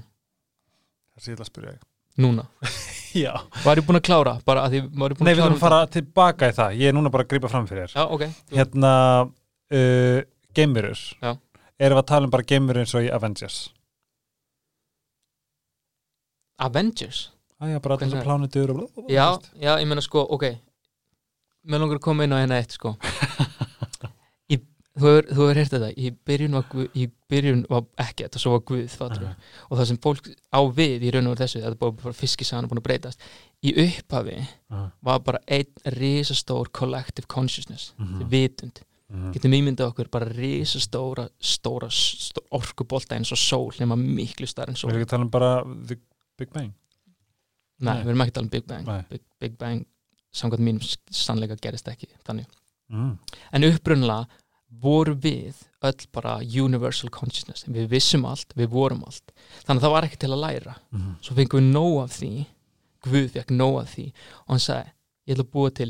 það sé ég að spyrja þig. Núna, já. var ég búin að klára? Bara að því, var ég búin nei, við þurfum að fara tilbaka í það. Ég er núna bara að grípa fram fyrir þér. Já, ok, hérna uh, Gamerur Já. erum við að tala um bara Gamerur eins og í Avengers? Avengers Það er bara allir er- plánutur og Já, já, ég meina sko, ok. Mér langar að koma inn á hérna eitt sko. Í, Þú hefur, heyrt þetta Í byrjun var, guð, í byrjun var ekki þetta Svo var Guð, fattur. Aha. Og það sem fólk á við í raun og þessu Þetta er bara, fiskisagan búin að breytast. Í upphafi var bara einn risastór collective consciousness Mhm. vitund, Mhm. getum ímyndað okkur bara risastóra stóra stó, orkubolta eins og sól nema miklu starf en Við sól erum ekki að tala um bara The Big Bang Nei, Nei. við erum ekki að tala um Big Bang. Nei. Big, Big Bang, samkvæmt mínum sannleika gerist ekki þannig. Mm. en upprunlega voru við öll bara universal consciousness. Við vissum allt, við vorum allt. Þannig að það var ekki til að læra. Mm. svo fengum við nóg af því. Guð fekk nóg af því. Og hann sagði, ég ætla að búa til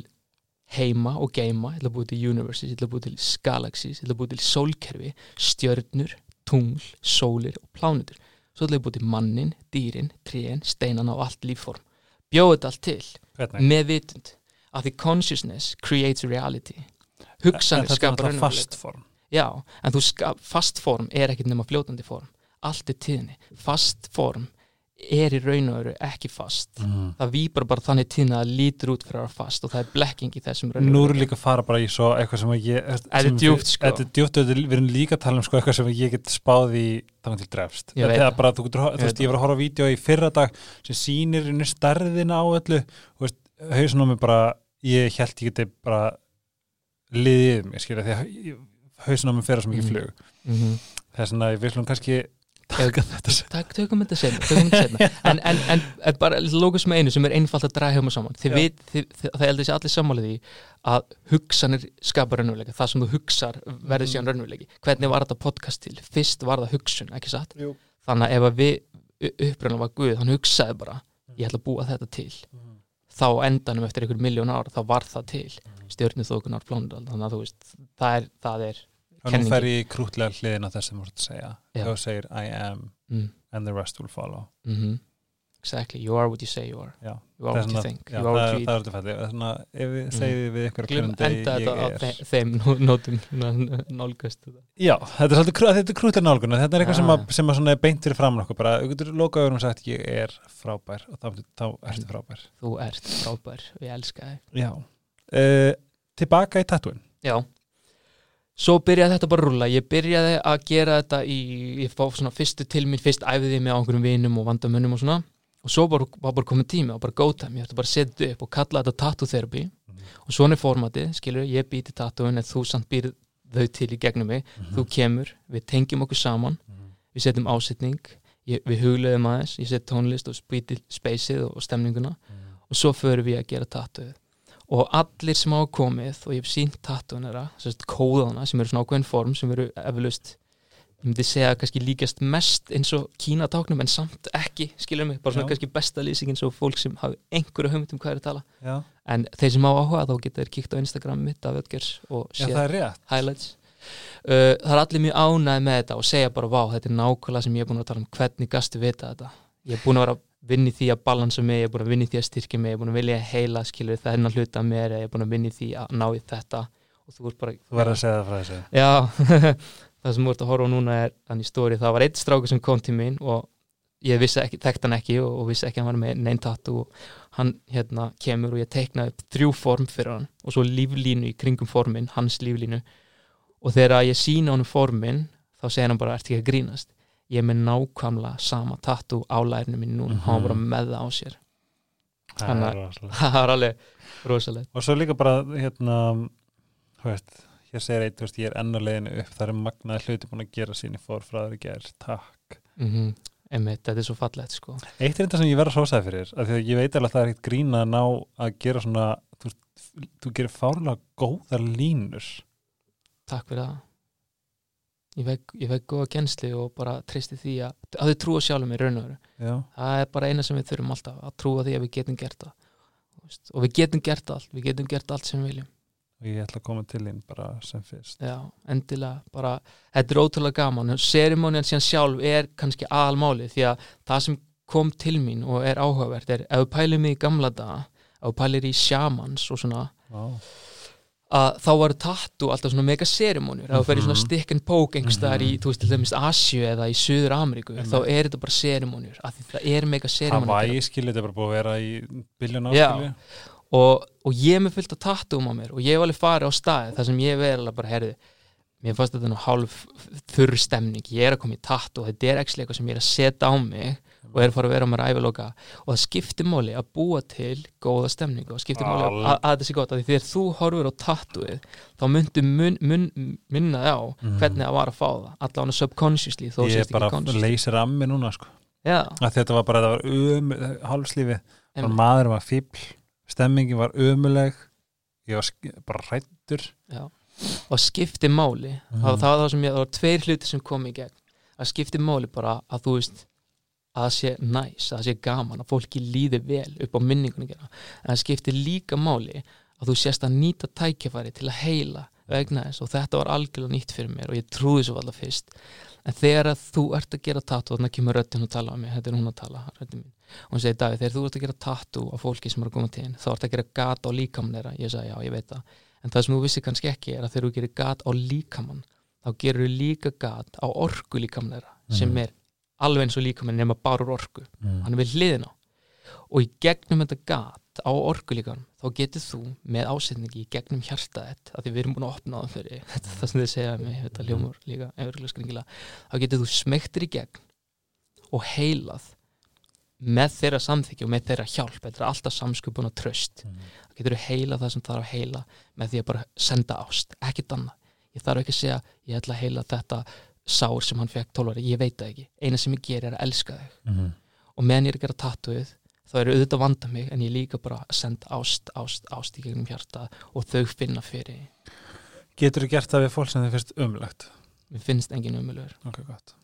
heima og geima, ég ætla að búa til universes. Ég ætla að búa til galaxies, ég ætla að búa til sólkerfi, stjörnur, tungl sólir og plánutur svo ætla ég að búa til mannin, dýrin, trén steinana og allt lífform. Bjóðu þetta allt til Hvernig? með vitund að því consciousness creates reality. Hugsanir þetta er skapar raunveruleika. fast form. Já, en þú skap, fast form er ekkert nema fljótandi form. Allt er tíðni, fast form er í raun og veru ekki fast mm. það výpar bara þannig tíðni að lítur út fyrir að vera fast og það er blekking í þessum Nú erum raunveruleika. líka að fara bara í svo eitthvað sem að ég er sem djúpt, við- sko. Þetta er djúpt og þetta er- við erum líka að tala um sko eitthvað sem ég get spáð í þannig til drefst Ég veit það. bara, þú, getur, þú Ég veist, ég var að horfa á vídeo í fyrra dag sem sýnir inni stærðina á öllu á mig bara ég held ég geti bara liðið mig, skilja, því að mig fer svo mikið Mhm. flug Mhm. þess vegna við tökum þetta senna, en, en, en, en bara lókus með einu sem er einfalt að draga hjá saman. Þið vit, þið, það heldur sér allir sammálið í að hugsanir skapar raunveruleika. Það sem þú hugsar verður síðan raunveruleiki. Hvernig var þetta podcast til? Fyrst var það hugsun, ekki satt? Jú. Þannig að ef að við uppröðan var Guð, hann hugsaði bara ég ætla að búa þetta til. Þá á endanum eftir einhver miljón ár þá var það til. Stjörnum þókunar plónur þannig að þú veist, það er, það er nú Kenningin. fer í krútlega hliðin á þess sem þú segja þú segir I am mm, and the rest will follow. Mm exactly, you are what you say you are. Já. you are what you think, já, you are what það, you það er þetta fætti þess vegna ef við Mm. segjum við ykkur enda þetta á er þeim nó- nótum nálgast. Já, þetta er svolítið er krútlega nálgun þetta er eitthvað sem, svona er beint fyrir framan okkur bara, þú getur lokaður og sagt ég er frábær og þá, ertu frábær. Þú ert frábær. Og ég elska þig. Já. Uh, Tilbaka í tattúin já svo byrjaði þetta bara að rúlla. Ég byrjaði að gera þetta í ég fá svona fyrstu til mín, fyrst æfiði með á einhverjum vinum og vandamönnum og svona. Og svo bara, var bara komið tími og bara go time. Ég ætti bara að setja upp og kalla þetta tattoo therapy. Og svona er formatið, skilur ég býti tattooin en þú samt býr þau til í gegnum mig, þú kemur við tengjum okkur saman, við setjum ásetning. Ég, við hugleðum aðeins. Ég set tónlist og spýti speysið og, og stemninguna. Og svo förum við að gera tattooið og allir sem hafa komið og ég hef sínt tattooinera, sérst kóðana sem eru svona ákveðin form sem eru eflaust ég myndi segja kannski líkast mest eins og kínatáknum en samt ekki skilur mig, bara svona Já. kannski besta lýsingin svo fólk sem hafi einhverju hugmynd um hvað er að tala. Já, en þeir sem hafa áhuga þá geta þeir kíkt á Instagram mitt af Ötgers og séð highlights. Uh, það er allir mjög ánæði með þetta og segja bara vá, þetta er nákvæmlega sem ég er búin að tala um hvernig gastu vita þetta? Ég er búin að vera í því að balansa mig ég er búin að vinna í því að styrkja mig, ég er búin að vilja heila skilur það hennar hluta mér, ég er búin að vinna í því að ná í þetta. Og þú ert bara Þú verður að segja það frá þessu. Já, það sem ert að horfa núna er þannig stóri, það var eitt strákur sem kom til mín og ég vissi ekki, þekkt hann ekki og, og vissi ekki að hann var með neinn tattu og hann hérna kemur og ég teiknaði upp þrjú form fyrir hann og svo líflínu í kringum formin, hans líflínu. Og þegar ég sína honum formin þá segir hann bara, ert ekki að grínast ég er með nákvæmlega sama tattu á lærinu mín núna, Mhm. hann var bara með það á sér. Er er- rosalegt. það var alveg rosalegt. Og svo líka bara hérna veist, hér segir eitt, veist, ég er enn á leiðinu upp, það er magnaði hluti búin að gera sín í fórfræður í gerð, takk. Mm einmitt, þetta er svo fallegt sko. Eitt er þetta sem ég verð að sósaði fyrir af því að ég veit alveg að það er eitt grín að ná að gera svona, þú, þú gerir fárlega góðar línur. Takk fyrir það ég veit, ég veit góða gensli og bara treysti því að, að þau trúa sjálfum í raun og veru. Það er bara eina sem við þurfum alltaf að trúa því að við getum gert það. Veist, og við getum gert allt, við getum gert allt sem við viljum. Og ég ætla að koma til þín bara sem fyrst. Já, endilega, bara þetta er ótrúlega gaman, serimónian síðan sjálf er kannski aðalmáli því að það sem kom til mín og er áhugavert er ef við pælum í gamla daga ef við pælir í shamans og svona Já, að þá var tattu alltaf svona mega serimónir ef þú fer í svona Mhm. stick and poke einhverstaðar í, Mhm. þú veist, til dæmis Asju eða í Suður Ameríku, þá er þetta bara serimónir, af því það er mega serimónir Hawaii skilur þetta er bara búið að vera í biljón áskilju og, og ég er með fullt af tattum á mér og ég hef alveg farið á staði þar sem ég verið alveg bara, herði mér fannst þetta nú hálf þurr stemning. Ég er að koma í tattu og þetta er ekki eitthvað sem ég er að setja á mig og er að fara að vera á mér æfiloka og það skiptir máli að búa til góða stemningu og skiptir máli að, að, að þetta sé gott. Að því þegar þú horfur á tattuið þá myndu mun, mun, minna þig á Mhm. hvernig það var að fá það allavega subconsciously þó Ég sést er bara ekki consciously. leysir ammi núna sko. Að þetta var bara, það var um hálfslífi, einmitt. maður var fíbl stemmingin var ömuleg ég var bara hrættur og skipti máli Mhm. það, það var það sem ég, það var tveir hluti sem kom í gegn. Að skipti máli bara að þú veist að það sé næs, að það sé gaman að fólki líði vel upp á minningunni gera en það skipti líka máli að þú sést að nýta tækjafæri til að heila vegna þess og þetta var algjörlega nýtt fyrir mér og ég trúði svo alltaf fyrst. En þegar að þú ert að gera tattu þannig kemur röddin og tala á mig, þetta er hún að tala og hún segir Davíð, þegar þú ert að gera tattu á fólki sem er að koma til þín, þá ert að gera gat á líkamann þeirra, ég sagði já, ég veit það. En það sem þú vissi kannski ekki er að þegar þú gerir gat á líkamann þá gerur þú líka gat á orku líkamann þeirra sem Mhm. er alveg eins og líkamann nema bara úr orku mm. hann er við hliðina á. og í gegnum þetta gat á orkulíkan þá getur þú með ásetningi í gegnum hjartaðett að því við erum búin að opna það fyrir þetta er það sem þið segja mig, þetta ljómur líka efurlega skringilega, þá getur þú smektir í gegn og heilað með þeirra samþykju og með þeirra hjálp, þetta er alltaf samskupun og tröst, Mm. þá getur þú heilað það sem þarf að heila með því að bara senda ást ekkert annað, ég þarf ekki að segja ég ætla að heila þetta sár sem hann fekk 12 ári, ég veit það ekki, eina sem ég ger er að elska þig. Mm. og meðan ég er að gera tattuið þá er auðvitað að vanda mig en ég líka bara að senda ást, ást, ást í gegnum hjarta og þau finna fyrir. Getur þú gert það við fólk sem þið finnst umlegt? mér finnst engin umulur Ok, gott.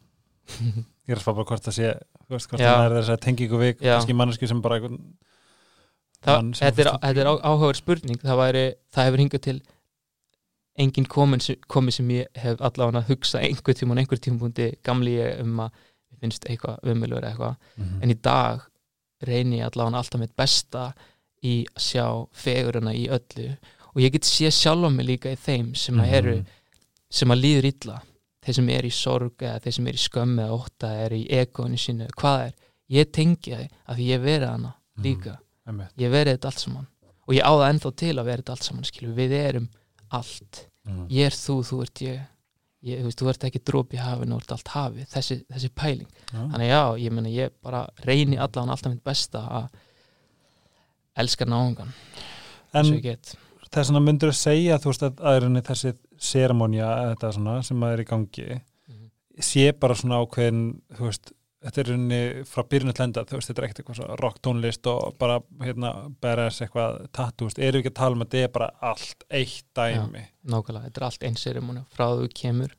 Ég er að spá bara hvort það sé hvort það er þess að tengingu við Já. kannski manneski sem bara þetta, er, er áhugaverð spurning. Það, væri, það hefur hingað til engin komin sem, ég hef allavega að hugsa einhver tíma einhver tímapunkti gamli ég um að finnst eitthvað umulur eitthvað. Mhm. en í dag reyni ég allavega alltaf mitt besta í að sjá fegurina í öllu. Og ég get sé sjálfa mig líka í þeim sem að eru Mhm. sem að líður illa. Þeir sem er í sorg eða þeir sem er í skömmi eða ótta eða er í ekonu sínu hvað er, ég tengi það að því ég verið hana líka, Einmitt. ég hef verið þetta allt saman. Og ég á það ennþá til að vera þetta allt saman skilur, við erum allt Mm. ég er þú, þú ert ég, ég þú veist, þú ert ekki dróp í hafinu, þú ert allt hafið þessi, þessi pæling, Já. þannig já ég meina ég bara reyni allan alltaf mitt besta að elska náungan En og þess vegna myndur að segja þú veist að aðrinni þessi svona sem að er í gangi Mhm. sé bara svona ákveðin þú veist, þetta er rauninni frá byrjun til enda, þú veist, þetta er ekkert eitthvað svona rock tónlist og bara, hérna, beres eitthvað veist, erum við ekki að tala um að þetta er bara allt eitt dæmi? Nákvæmlega, þetta er allt einn serimóni frá þú kemur.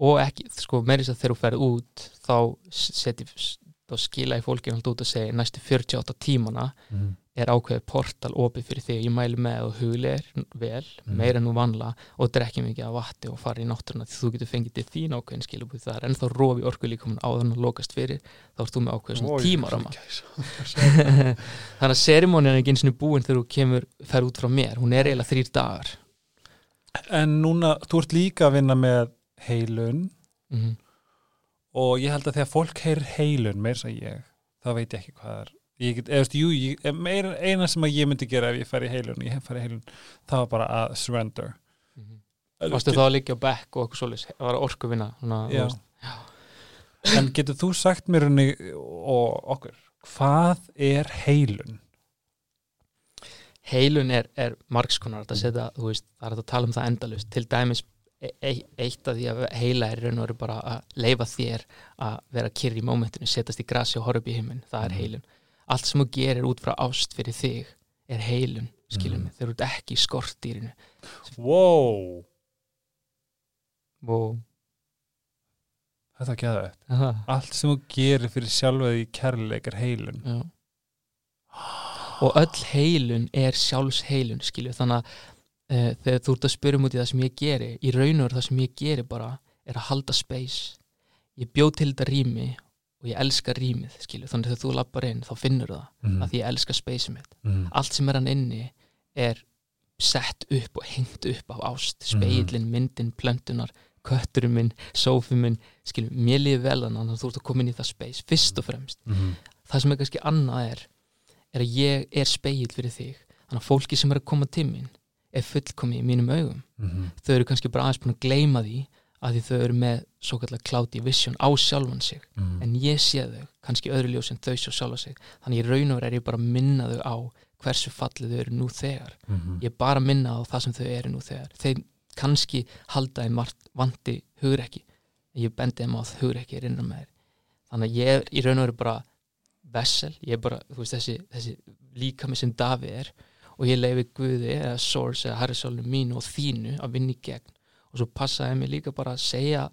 Og ekki, sko, meiri þess að þegar þú ferð út þá seti þá skila í fólkinu alltaf út að segja næstu 48 tímana mm. er ákveðið portal opið fyrir þig. Ég mæli með og hugleir vel Mhm. meira en nú vanla og drekki mikið af vatti og fara í náttúruna því þú getur fengið til þín ákveðin skilabúð það er ennþá rofi orku líka áður en að lokast fyrir. Þá ert þú með ákveðin svona tímarama þannig að serimónin er ekki eins og búin þegar þú kemur fer út frá mér, hún er eiginlega þrýr dagar. En núna, þú ert líka að vinna með heilun. Mm og ég held að þegar fólk heyrir heilun meir sem ég, þá veit ég ekki hvað er. Ég get, eða, veist, jú, ég, meir, eina sem að ég myndi gera ef ég færi í heilun ég hef farið í heilun, það var bara að surrender. Varstu þá að á bekk og eitthvað svoleiðis, það var orku vinna Já. en getur þú sagt mér henni og okkur hvað er heilun? Heilun er, er margskonar að setja, þú veist, það er að tala um það endalust til dæmis eitt af því að heila er raun og veru bara að leifa þér að vera kyrr í mómentinu, setjast í grasi og horfa upp í heiminn, það er Mhm. heilun. Allt sem þú gerir út frá ást fyrir þig er heilun, skilum Mhm. mig þeir eru ekki í skortýrinu Wow, og þetta er Aha, allt sem þú gerir fyrir sjálfaði í kærleik er heilun. Já. og öll heilun er sjálfs heilun, skilju þannig að uh, þegar þú ert að spyrja um út í það sem ég geri í raun og veru það sem ég geri bara er að halda space. Ég bjóð til þetta rými og ég elska rýmið, skilju, þannig að þegar þú lappar inn þá finnur það, mm. að því ég elska spaceið mitt. Mm. allt sem er hann inni er sett upp og hengt upp af ást. Speilin, myndin, plöntunar kötturinn minn, sófin minn skilju, mér líði vel þannig að þú ert að koma inn í það space, fyrst og fremst. Mm. það sem er kannski annað er er að ég er speil fyrir þig. Þannig að fólki sem er að koma til mín er fullkomi í mínum augum. Mm. þau eru kannski bara aðeins búin að gleyma því að því þau eru með svo kallar cloudy vision á sjálfan sig. Mm. en ég sé þau, kannski öðru ljós en þau sjá sjálfa sig, þannig í raun og veru er ég bara að minna þau á hversu fallið þau eru nú þegar, Mm. ég er bara að minna á það sem þau eru nú þegar, þeir kannski halda þeim margt vandi hugrekki. En ég bendi þeim á að hugrekki er innra með þeir, þannig að ég er í raun og veru bara vessel, ég er bara þú veist, þessi, þessi líkami sem Davi er og ég leifi Guði eða Source eða Harrisólinu mínu og þínu að vinna í gegn. Og svo passaði mér líka bara að segja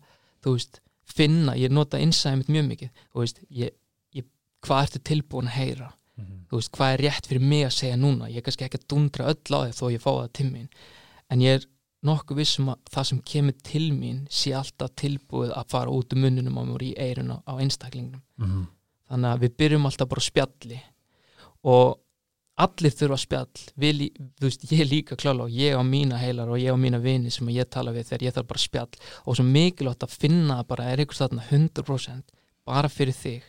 þú veist, finna, ég nota innsæðið mitt mjög mikið, þú veist, ég, ég hvað ertu tilbúin að heyra? Mm. þú veist, hvað er rétt fyrir mig að segja núna? Ég er kannski ekki að dundra öll á þig þó ég fá það til mín. En ég er nokkuð vissum að það sem kemur til mín sé alltaf tilbúið að fara út um munnunum á mér í eiruna á einstaklingnum. Mm. þannig að við byrjum alltaf bara spjalli. Og allir þurfa spjall. Þú veist, ég líka klála og ég á mína heilar og ég á mína vini sem ég tala við þegar ég þarf bara spjall. Og svo mikilvægt að finna að bara er einhvers þarna 100% bara fyrir þig.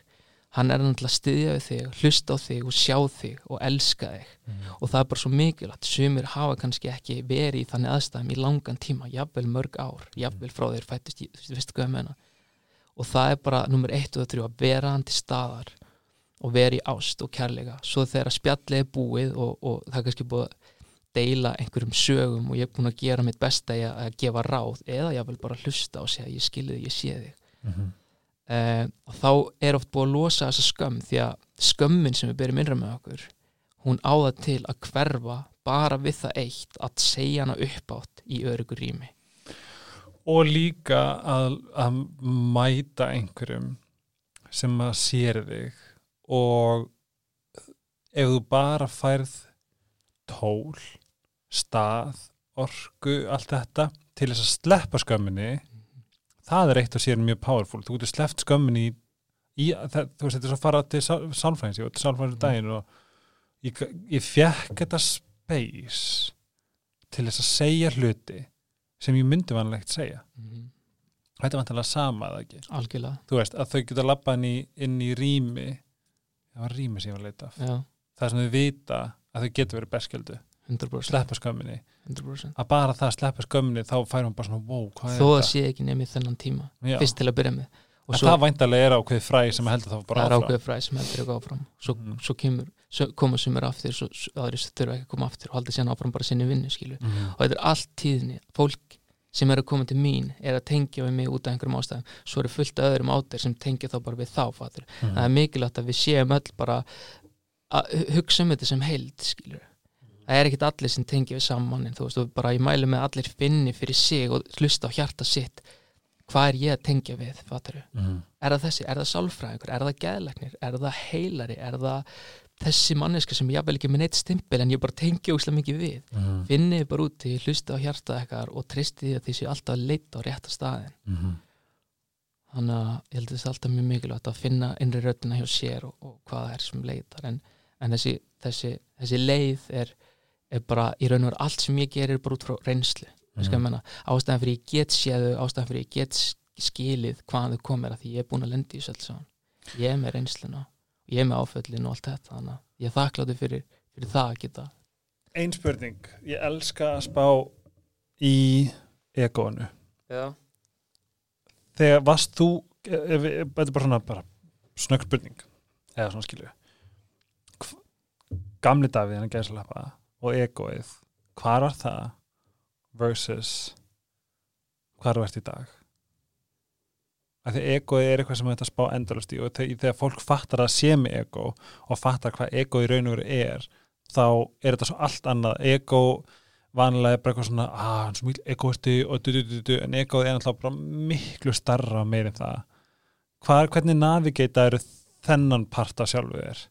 Hann er náttúrulega að styðja við þig hlusta á þig og sjá þig og elska þig. Mm. og það er bara svo mikilvægt. Sumir hafa kannski ekki verið í þannig aðstæðum í langan tíma, jafnvel mörg ár jafnvel frá þeir fættist, þú veist hvað ég meina? Og það er bara nummer 1 og 3 að vera hann til staðar og vera í ást og kærleika. Svo þegar spjallið er búið og, og það er kannski búið að deila einhverjum sögum og ég er búin að gera mitt besta að, að gefa ráð eða ég vil bara hlusta og segja ég skilði þig, ég sé þig. Mm. uh, og þá er oft búið að losa þessa skömm því að skömmin sem við byrjum innra með okkur hún á það til að hverfa bara við það eitt að segja hana uppátt í örugur rými. Og líka að, að mæta einhverjum sem að sér þig og ef þú bara færð tól, stað orku, allt þetta til þess að sleppa skömminni það er eitt og sér mjög powerful. Þú getur sleppt skömminni í, í það, þú veist, þetta er svo að fara til sálfræðins ég var til sálfræðins daginn og ég, ég fekk þetta space til þess að segja hluti sem ég myndi vanlegt segja. Mm þetta er vantilega sama eða ekki? Algjörlega, þú veist, að þau inn í, inn í rými það var rými sem ég var að leita af já, það sem þau vita að þau getur verið berskjöldu. 100%, sleppa skömminni. 100%. að bara það að sleppa skömminni þá fær hún bara svona wow, hvað er þó að þetta? sé ekki nefnir þennan tíma. Já. fyrst til að byrja með. Og en svo það væntalega er ákveð fræ sem heldur það það bara er áfram. ákveð fræð sem heldur ekki áfram. Svo, Mhm. svo kemur, svo koma sumir aftur svo, svo aðri þurfa ekki að koma aftur og halda síðan áfram bara sinni vinnu skilu Mhm. og þetta er allt tíðni. Fólk sem er að koma til mín er að tengja við mig út af einhverjum ástæðum. Svo eru fullt af öðrum átir sem tengja þá bara við þá fattur. Mhm. það er mikilvægt að við séum öll bara að hu- hugsa um þetta sem heild skilur það er ekkit allir sem tengja við saman en þú veist, og bara ég mælu með allir finni fyrir sig og hlusta á hjarta sitt. Hvað er ég að tengja við fattur Mhm. er það þessi, er það sálfræðingur, er það geðlæknir? Er það heilari, er það þessi manneska sem ég jafnvel ekki með neitt stimpil en ég bara tengja óslega mikið við Mhm. finnið bara úti, hlusta á hjarta ekkar og tristi því að því séu alltaf að leita á rétta staðin Mhm. þannig að ég held að þetta er alltaf mjög mikilvægt að finna innri röddina hjá sér og, og hvað það er sem leitar en, en þessi, þessi, þessi leið er, er bara í raun og veru allt sem ég gerir bara út frá reynslu mm. menna, ástæðan fyrir ég get séðu ástæðan fyrir ég get skilið hvaðan þau komir að því ég er búin að lendi í þessu ég er með reynsluna ég er með áföllin og allt þetta þannig að ég er þakkláttu fyrir, fyrir það að geta. Ein spurning, ég elska að spá í egónu Já. þegar varst þú ef, ef, þetta er bara svona bara snögg spurning eða svona skilju gamli Davíð hann gæðslega og egóið hvar var það versus hvar þú ert í dag af því egóið er eitthvað sem þetta spá endalust í og þe- þegar fólk fattar að sé með egó og fattar hvað egó í raun og veru er þá er þetta svo allt annað. Egó vanlega er bara eitthvað svona ah, hann er mikil egoisti og du, du, du, du, en egoið er náttúrulega bara miklu starra meir en það. Hvar, hvernig navigata eru þennan part af sjálfu þér?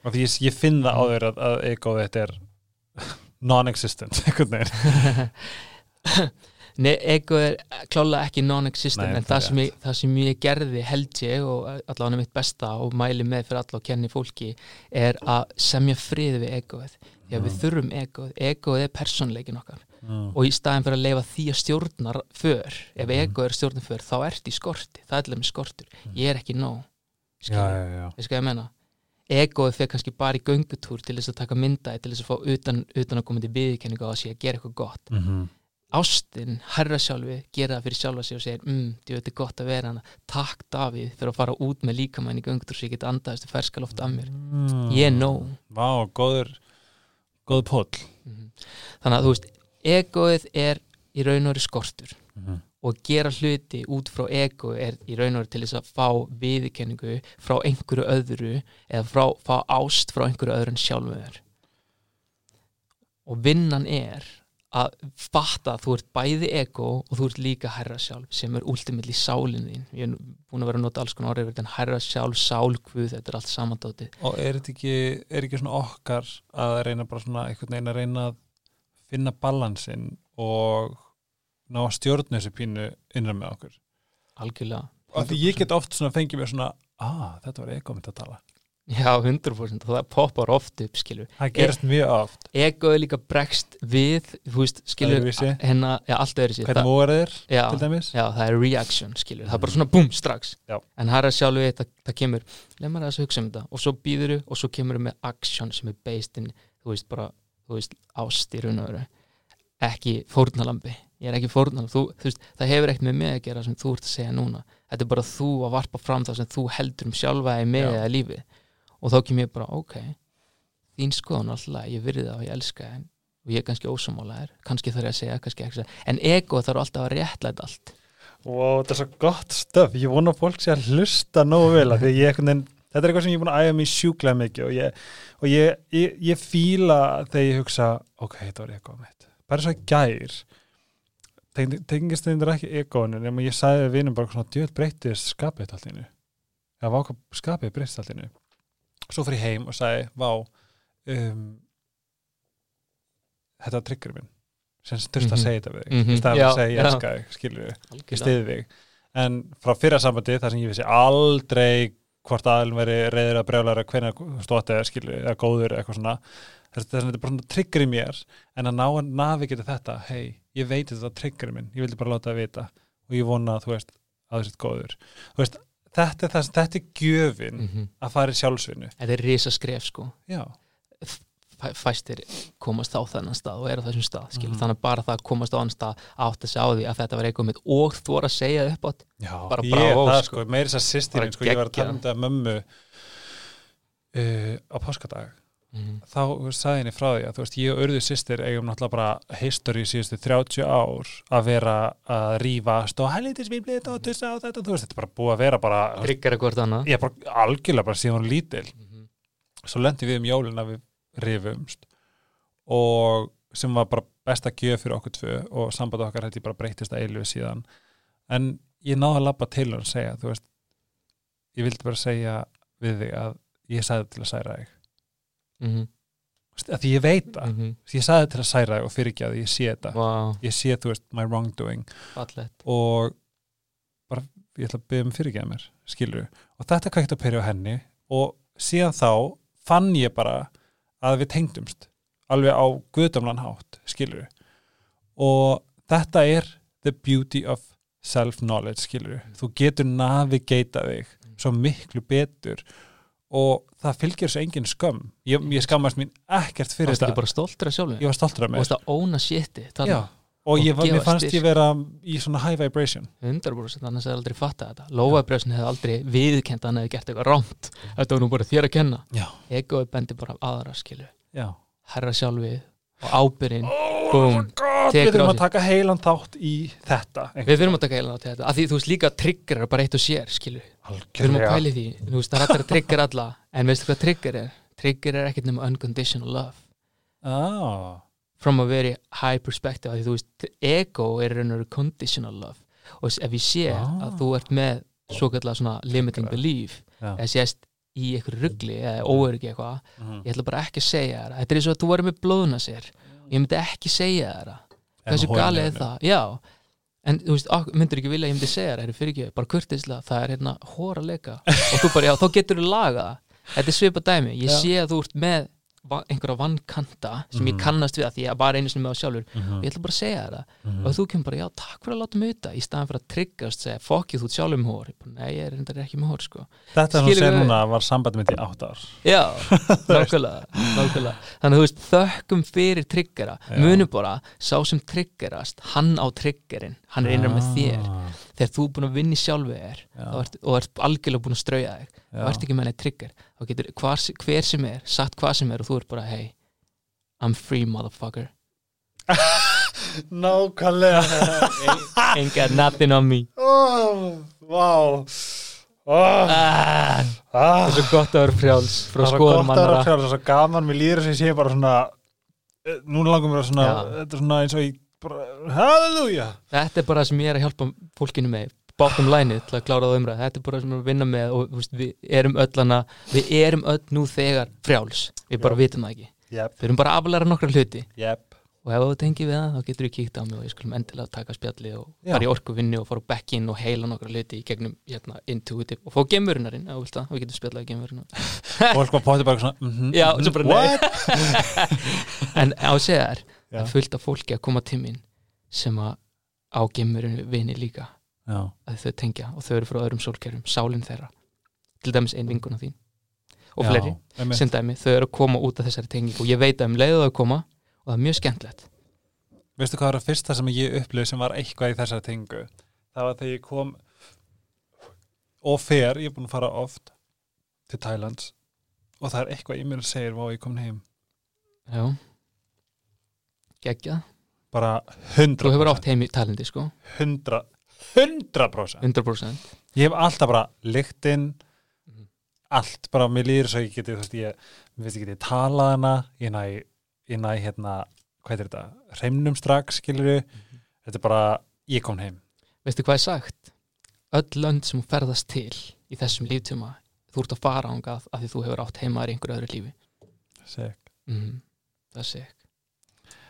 Og því ég, ég finn það á þér að, að egoið þetta er non-existent einhvern veginn Nei, ego er klálega ekki non-existent en það sem, ég, það sem ég gerði held ég og allavega mitt besta og mæli með fyrir alla og kenni fólki er að semja frið við egoið. Því að við Mm. þurfum egoið, egoið er persónleikin okkar. Mm. og í staðin fyrir að leifa því að stjórnar för, ef Mhm. egoið er stjórnar för þá ert í skorti, það er alveg með skortur. Mhm. ég er ekki nóg. Já, já, já. ég skal ég menna egoið fyrir kannski bara í göngutúr til þess að taka myndaði, til þess að fá utan, utan að koma til viðkenningu á að sé að gera eitthvað gott Mm -hmm. ástin, herra sjálfi, gera það fyrir sjálfa sig og segir, mm, þú veit, þetta er gott að vera hana takk Davíð fyrir að fara út með líkamæn í göngutur svo ég get andaðist og ferska loft af mér mm. ég er nóg Vá, góður góður póll Mhm. þannig að þú veist, egoið er í raun og veru skortur mm -hmm. og gera hluti út frá ego er í raun og veru til þess að fá viðkenningu frá einhverju öðru eða frá, fá ást frá einhverju öðru en sjálfu þér og vinnan er að fatta að þú ert bæði ego og þú ert líka herra sjálf sem er ultimate í sálinn þín. Ég er búin að vera að nota alls konar orðið en herra sjálf, sálkvuð, þetta er allt samandótið. Og er þetta ekki, er ekki svona okkar að reyna bara svona einhvern veginn að reyna að finna balansinn og ná að stjórna þessu pínu innan með okkur? Algjörlega. Og því ég get oft svona fengið mér svona ah, þetta var ego mitt að tala já, 100% og það poppar oft upp skilur. Það gerist mjög oft. Ego er líka bregst við þú veist, Öðruvísi. hérna já, allt öðru sér hvernig móður þeir til dæmis? já, það er reaction, skilur, það er bara svona búm, strax. Já. en það er sjálf við, það, það kemur leið maður að hugsa um þetta. Og svo býður og svo kemur með action sem er based in þú veist, bara, þú veist, ást í raun og veru. Ekki fórnalambi ég er ekki fórnalambi, þú, þú veist, það hefur ekkert með mig að gera sem þú ert að segja núna. Þetta er bara þú að varpa fram það sem þú heldur um sjálfa eða með eða lífi og þá kem ég bara, ok þín skoðun alltaf, ég virði það og ég elska það og ég er kannski ósamálaður kannski þarf ég að segja, kannski ekki að segja. En ego þarf alltaf að réttlæta allt. Og þetta er svo gott stöf ég vona fólk sé að hlusta nógu vel af því ég, einhvern veginn- þetta er eitthvað sem ég er búin að æfa mig sjúklega mikið og ég, og ég, ég, ég fíla þegar ég hugsa ok, þetta var ego mitt. Bara svo gær tengist þetta ekki egoinu nema ég sagði við vinum bara svona djöð breytist skapið allt innu eða vá hvað skapið breytist allt innu svo fyrir heim og sagði vá um, þetta var trigger minn sem þurfti að Mhm. segja þetta við þig. Mhm. í staðan að segja ég elska þig við ég stiði þig. En frá fyrra sambandi þar sem ég vissi aldrei hvort aðlum veri reyður að brjálæra hvernig stótt eða skilur eða góður eitthvað svona. Þess að þetta er bara svona trigger í mér en að ná að navigita þetta hei, ég veit þetta trigger minn, ég vildi bara láta það vita. Og ég vona að þú veist að þú sést góður. Þú veist, þetta er, það, þetta er gjöfin Mhm. að fara í sjálfsvinnu. Þetta er risa skref sko. Já, Fæ- fæstir komast á þennan stað og er á þessum stað skilur, Mhm. þannig að bara það að komast á þann stað átt að segja á því að þetta var eitthvað og þú voru að segja upp átt Bara það sko. sko, meiri þess að sýstirinn sko, ég var að tala um þetta mömmu uh, á páskadag mm. þá þú veist, sagði henni frá því að þú veist, ég og örðu sýstir eigum náttúrulega bara history síðustu 30 ár að vera að rífast og hellitis við blita og tussa og þetta, þú veist, þetta er bara búið að vera bara, þú veist, tryggar eitthvað annað ég er bara algjörlega bara síðan hún lítil, Mhm. svo lendi við um jólin að við rifumst og sem var bara besta gjöf fyrir okkur tvö og samband okkar hætti bara breytist að eilu síðan, en ég náði að labba til hún og segja, þú veist ég vildi bara segja við þig að ég sagði til að særa þig Mhm. Þú veist, að því ég veit það. Mhm. ég sagði til að særa og fyrirgjaði, ég sé þetta. Vá, ég sé, þú veist, my wrongdoing. Fallegt. Og bara, ég ætla að byggja um fyrirgjaði mér skilur, og þetta kvækt að perja á henni og síðan þá fann ég bara að við tengdumst alveg á guðdamlan hátt, skilur og þetta er the beauty of self-knowledge, skilur þú getur navigata þig svo miklu betur og það fylgir svo engin skömm. Ég, ég skammast mín ekkert fyrir ekki þetta. bara stoltur af sjálfum ég var stoltur af og mér. varst að óna Já, og og ég, var- fannst styrk. ég vera í svona high vibration. 100% annars hefði aldrei fattað þetta. Lóabrjósin hefði aldrei viðkent að hann hefði gert eitthvað rámt Þetta var nú bara þér að kenna. Egoið bendi bara á aðra skilu Herra sjálfið og ábyrinn oh, Við þurfum að taka heilan þátt í þetta Við þurfum að taka heilan á til þetta. Af Því þú veist líka trigger er bara eitt og sér Við þurfum að pæli því. Þú veist það er allir að trigger alla. En veistu hvað trigger er? Trigger er ekkert nema unconditional love. Ah, From a very high perspective. Því veist ego er veru conditional love. Og ef ég sé Ah. að þú ert með svo kallar limiting belief eða sést í einhverju ruggli eða óöryggi eitthvað mhm. ég ætla bara ekki að segja þér þetta er eins og að þú varir með blóðuna sér. Ég myndi ekki segja En hversu galið er það? Já, en þú veist, myndir ekki vilja ég myndi segja það er fyrir ekki, bara kurtislega það er hérna hóra leika og þú bara, já, þá getur þú laga það. Þetta er svipa dæmi, ég Já. sé að þú ert með einhverja vannkanta sem ég Mhm. kannast við að því að bara einu sinni með á sjálfur. Mhm. ég ætla bara að segja þér það. Mhm. og þú kemur bara, já, takk fyrir að láta mig auðvitað í staðan fyrir að tryggast, segja, fokk ég þú með hór Ég bara, nei, ég er reyndar ekki með hór, sko. Þetta er nú sér núna var sambandi mitt í átt ár. Já, nákvæmlega, nákvæmlega. Þannig að þú veist, þökkum fyrir triggera Já. Munum bara, sá sem triggerast Hann á triggerin, hann er innra með þér. Ah, Þegar þú er búin að vinna í sjálfi þér ert, og ert algjörlega búin að strauja þig og ert ekki með neitt trigger þá getur hvar, hver sem er, sagt hvað sem er og þú ert bara, hey, I'm free motherfucker. Nákvæmlega. Ain't got nothing on me. Oh, Vá. Oh, ah, ah, Það er svo gott að vera frjáls frá er skoðum gott að vera annara frjáls, það er svo gaman, mér líður að ég sé bara svona eh, Núna langum mér að svona. Þetta er svona eins og ég Halleluja. Þetta er bara sem ég er að hjálpa fólkinu með bátum lænið til að klára það umræð þetta er bara sem við erum að vinna með og veist, við erum öll hana, við erum öll nú þegar frjáls, við bara Já. vitum það ekki. Jep, við erum bara að aflæra nokkra hluti. Jep og ef þú tengir við það, þá getur við kíkt á mig og ég skulum endilega taka spjalli og fara í orkuvinni og fara back in og heila nokkra hluti í gegnum hérna, intuitive og fá gemurunarinn, ef þú vilt það, við getum spjallað gemurunar Fólk það er fullt af fólki að koma til mín sem að á gemurinu vini líka. Já, að þau tengja og þau eru frá öðrum sólkerfum, sálinn þeirra. Til dæmis ein vinguna þín. Og Já, fleiri, einmitt. sem dæmi þau eru að koma út af þessari tengingu. Og ég veit að um leiðu þau koma og það er mjög skemmtilegt. Veistu hvað var að fyrsta sem ég upplöð sem var eitthvað í þessari tengu það var þegar ég kom og fer, ég er búin að fara oft til Thailands og það er eitthvað í mér segja hvað ég kom heim. Já geggjað, bara 100% þú hefur átt heim í talandi sko. 100 100% 100% ég hef alltaf bara lyktinn Mhm. allt, bara mér líður svo ég geti þú veist, ég, mér finnst ég geti talað hana. Ég næ, ég næ hérna hvað er þetta, hreimnum strax skilur Mhm. þetta er bara, ég kom heim. Veistu hvað er sagt? Öll lönd sem ferðast til í þessum líftíma þú ert að fara ángað af því þú hefur átt heimaður í einhverju öðru lífi. Mm, það sé ekki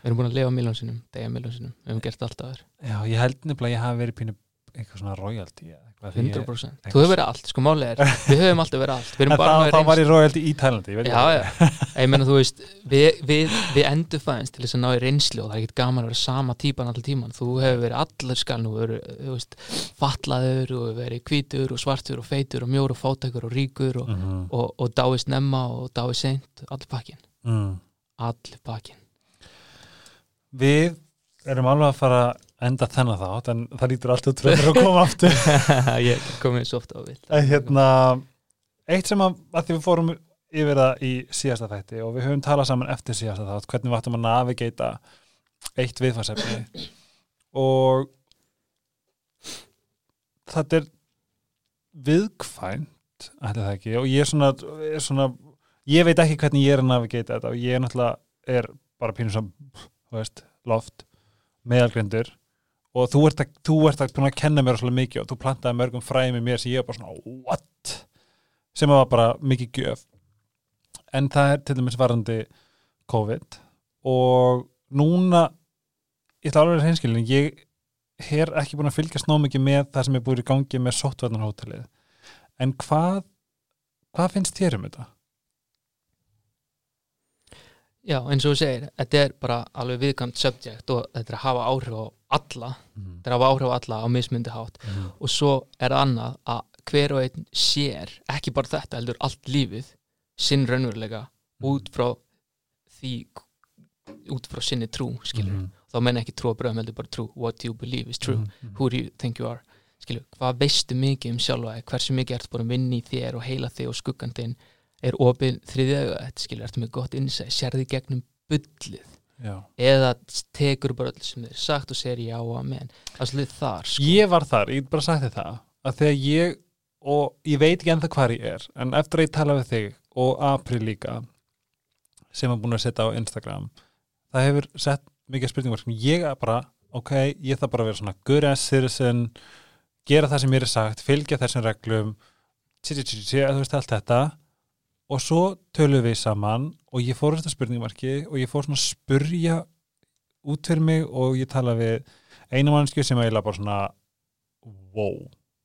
við erum búin að lifa miljónsinum, degja miljónsinum við hefum gert allt að þér. Já, ég held nefnilega að ég hafi verið pínu eitthvað svona royalty eða eitthvað, því ég- 100% eitthvað- þú hefur verið allt, sko málið er við höfum alltaf verið allt. En með þá var ég royalty í ég veit já, það. já, ég menna þú veist við, við, við endur fæðins til þess að ná í reynslu og það er ekkert gaman að vera sama típan allir tíman. Þú hefur verið allar skal nú verið, fatlaður og verið hvítur og svartur og feitur og mjór og fátækur og ríkur og, Mhm. og, og dáið snemma og dáið seint. Allir pakkin, mm. allir pakkin Við erum alveg að fara að enda þennan þátt en það lítur allt út fyrir að koma aftur. Ég komið svo ofta á vill hérna, eitt sem að, að því við fórum yfir það í síðasta þætti og við höfum talað saman eftir síðasta þátt hvernig við ættum að navigata eitt viðfarsefni og þetta er viðkvæmt ekki og ég er svona, er svona ég veit ekki hvernig ég er að navigata þetta og ég er náttúrulega er bara pínur þú veist, loft meðalgrindur og þú ert að, þú ert að að kenna mér svolítið mikið og þú plantaði mörgum fræði með mér sem ég var bara svona, what? sem var bara mikið gjöf en það er til dæmis varandi COVID og núna ég ætla alveg að hreinskilin ég er ekki búin að fylgjast ná mikið með það sem er búin í gangi með sóttvarnarhótelið en hvað hvað finnst þér um þetta? Já, eins og þú segir, þetta er bara alveg viðkvæmt subject og þetta er að hafa áhrif á alla, Mhm. þetta er að hafa áhrif á alla á mismundi hátt. Mhm. og svo er annað að hver og einn sér, ekki bara þetta heldur allt lífið, sinn raunveruleika út frá því út frá sinni trú, skilur Mhm. þá menn ekki trú að bröðum heldur bara trú, what you believe is true. Mhm. who do you think you are? Skilur, hvað veistu mikið um sjálfa hversu mikið ertu bara að vinna í þér og heila þig og skuggan þinn er opið þriðja auga, skilur, ertu með gott innsæð sérði gegnum bullið? Já. eða tekur bara öll sem þið er sagt og segir já og amen? Er þar, sko. Ég var þar, ég bara þér það að þegar ég, og ég veit ekki ennþá hvar ég er, en eftir að ég tala við þig og April líka sem er búin að setja á Instagram það hefur sett mikið spurningum sem ég er bara, ok, ég þarf bara að vera svona good as citizen gera það sem mér er sagt, fylgja þessum reglum tí, tí, tí, þú veist allt þetta og svo tölum við saman og ég fór þetta spurningumarki og ég fór svona að spurja út fyrir mig og ég tala við eina mannskju sem eiginlega bara svona wow,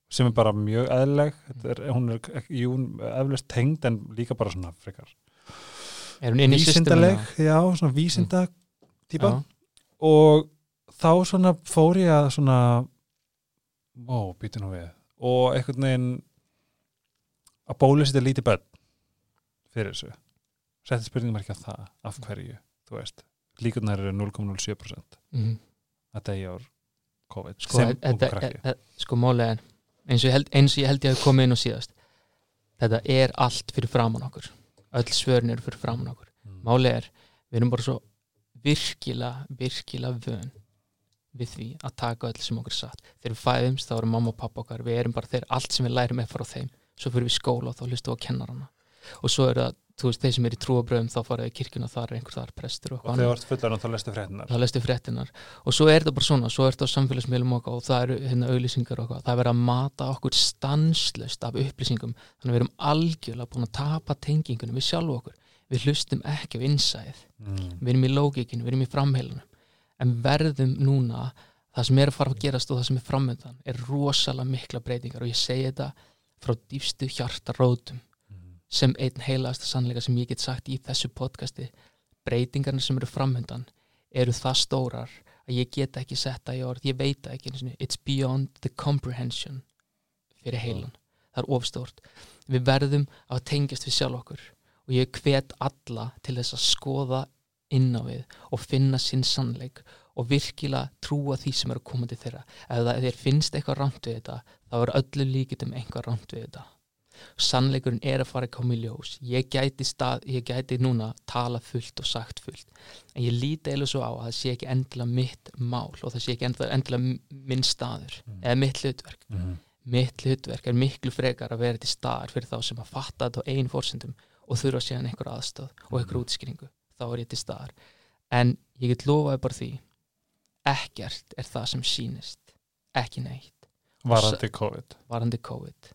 sem er bara mjög eðleg, Þetta er, hún er ekki, eflust tengd en líka bara svona er í vísindaleg, já, svona vísinda típa. Já. og þá svona fór ég að svona ó, býtu nú við. Og einhvern veginn að bóli sér lítið börn fyrir þessu. Setti spurningum ekki að það, af hverju þú veist, líkurnar eru 0,07% Mhm. að degja ár COVID. Sko, sem þetta- krakki sko málega eins og ég held, eins og ég held ég að koma inn og síðast þetta er allt fyrir framann okkur. Öll svörin eru fyrir framann okkur. Mm. málega er, við erum bara svo virkilega, virkilega vön við því að taka öll sem okkur satt. Þegar við fæðumst þá eru mamma og pappa okkar við erum bara þeir, allt sem við lærum er frá þeim. Svo fyrir við skóla og þá hlustum við á kennarana og svo eru það, þú veist, þeir sem eru í trúabröðum þá faraðu í kirkjuna, þar er einhver þar prestur og og annað. þú ert fullar þá lestu fréttinar þá lestu fréttinar og svo er þetta bara svona, svo er þetta á samfélagsmiðlum okkar og það eru hérna auðlýsingar okkar það er verið að mata okkur stanslust af upplýsingum, þannig að við erum algjörlega búin að tapa tengingunum við sjálfu okkur. Við hlustum ekki á innsæð mm. við erum í lógikinu, við erum í framheilunum. En verðum núna það sem er að fara að gerast og það sem er framöndan er rosalega mikla breytingar. Og ég segi þetta frá dýfstu hjartarótum. Sem einn heilagasta sannleika sem ég get sagt í þessu podcasti breytingarnir sem eru framöndan eru það stórar að ég get ekki setta í orð, ég veit ekki it's beyond the comprehension fyrir heilan, það er ofstórt við verðum að tengjast við sjálf okkur og ég hvet alla til þess að skoða inn á við og finna sinn sannleik og virkilega trúa því sem er að koma til þeirra. Ef það þér finnst eitthvað rámt við þetta þá er öllu líkitum eitthvað rámt við þetta sannleikurinn er að fara að koma í ljós. Ég gæti, stað, ég gæti núna tala fullt og sagt fullt. En ég líti eða svo á að það sé ekki endilega mitt mál og það sé ekki endilega, minn staður Mm. eða mitt hlutverk. Mm. mitt hlutverk er miklu frekar að vera til staðar fyrir þá sem að fatta þetta á einu fórsendum og þurfa síðan einhver aðstöð og einhver útskýringu, þá er ég til staðar. En ég get lofaði bara því ekkert er það sem sýnist ekki neitt. Varandi COVID. varandi COVID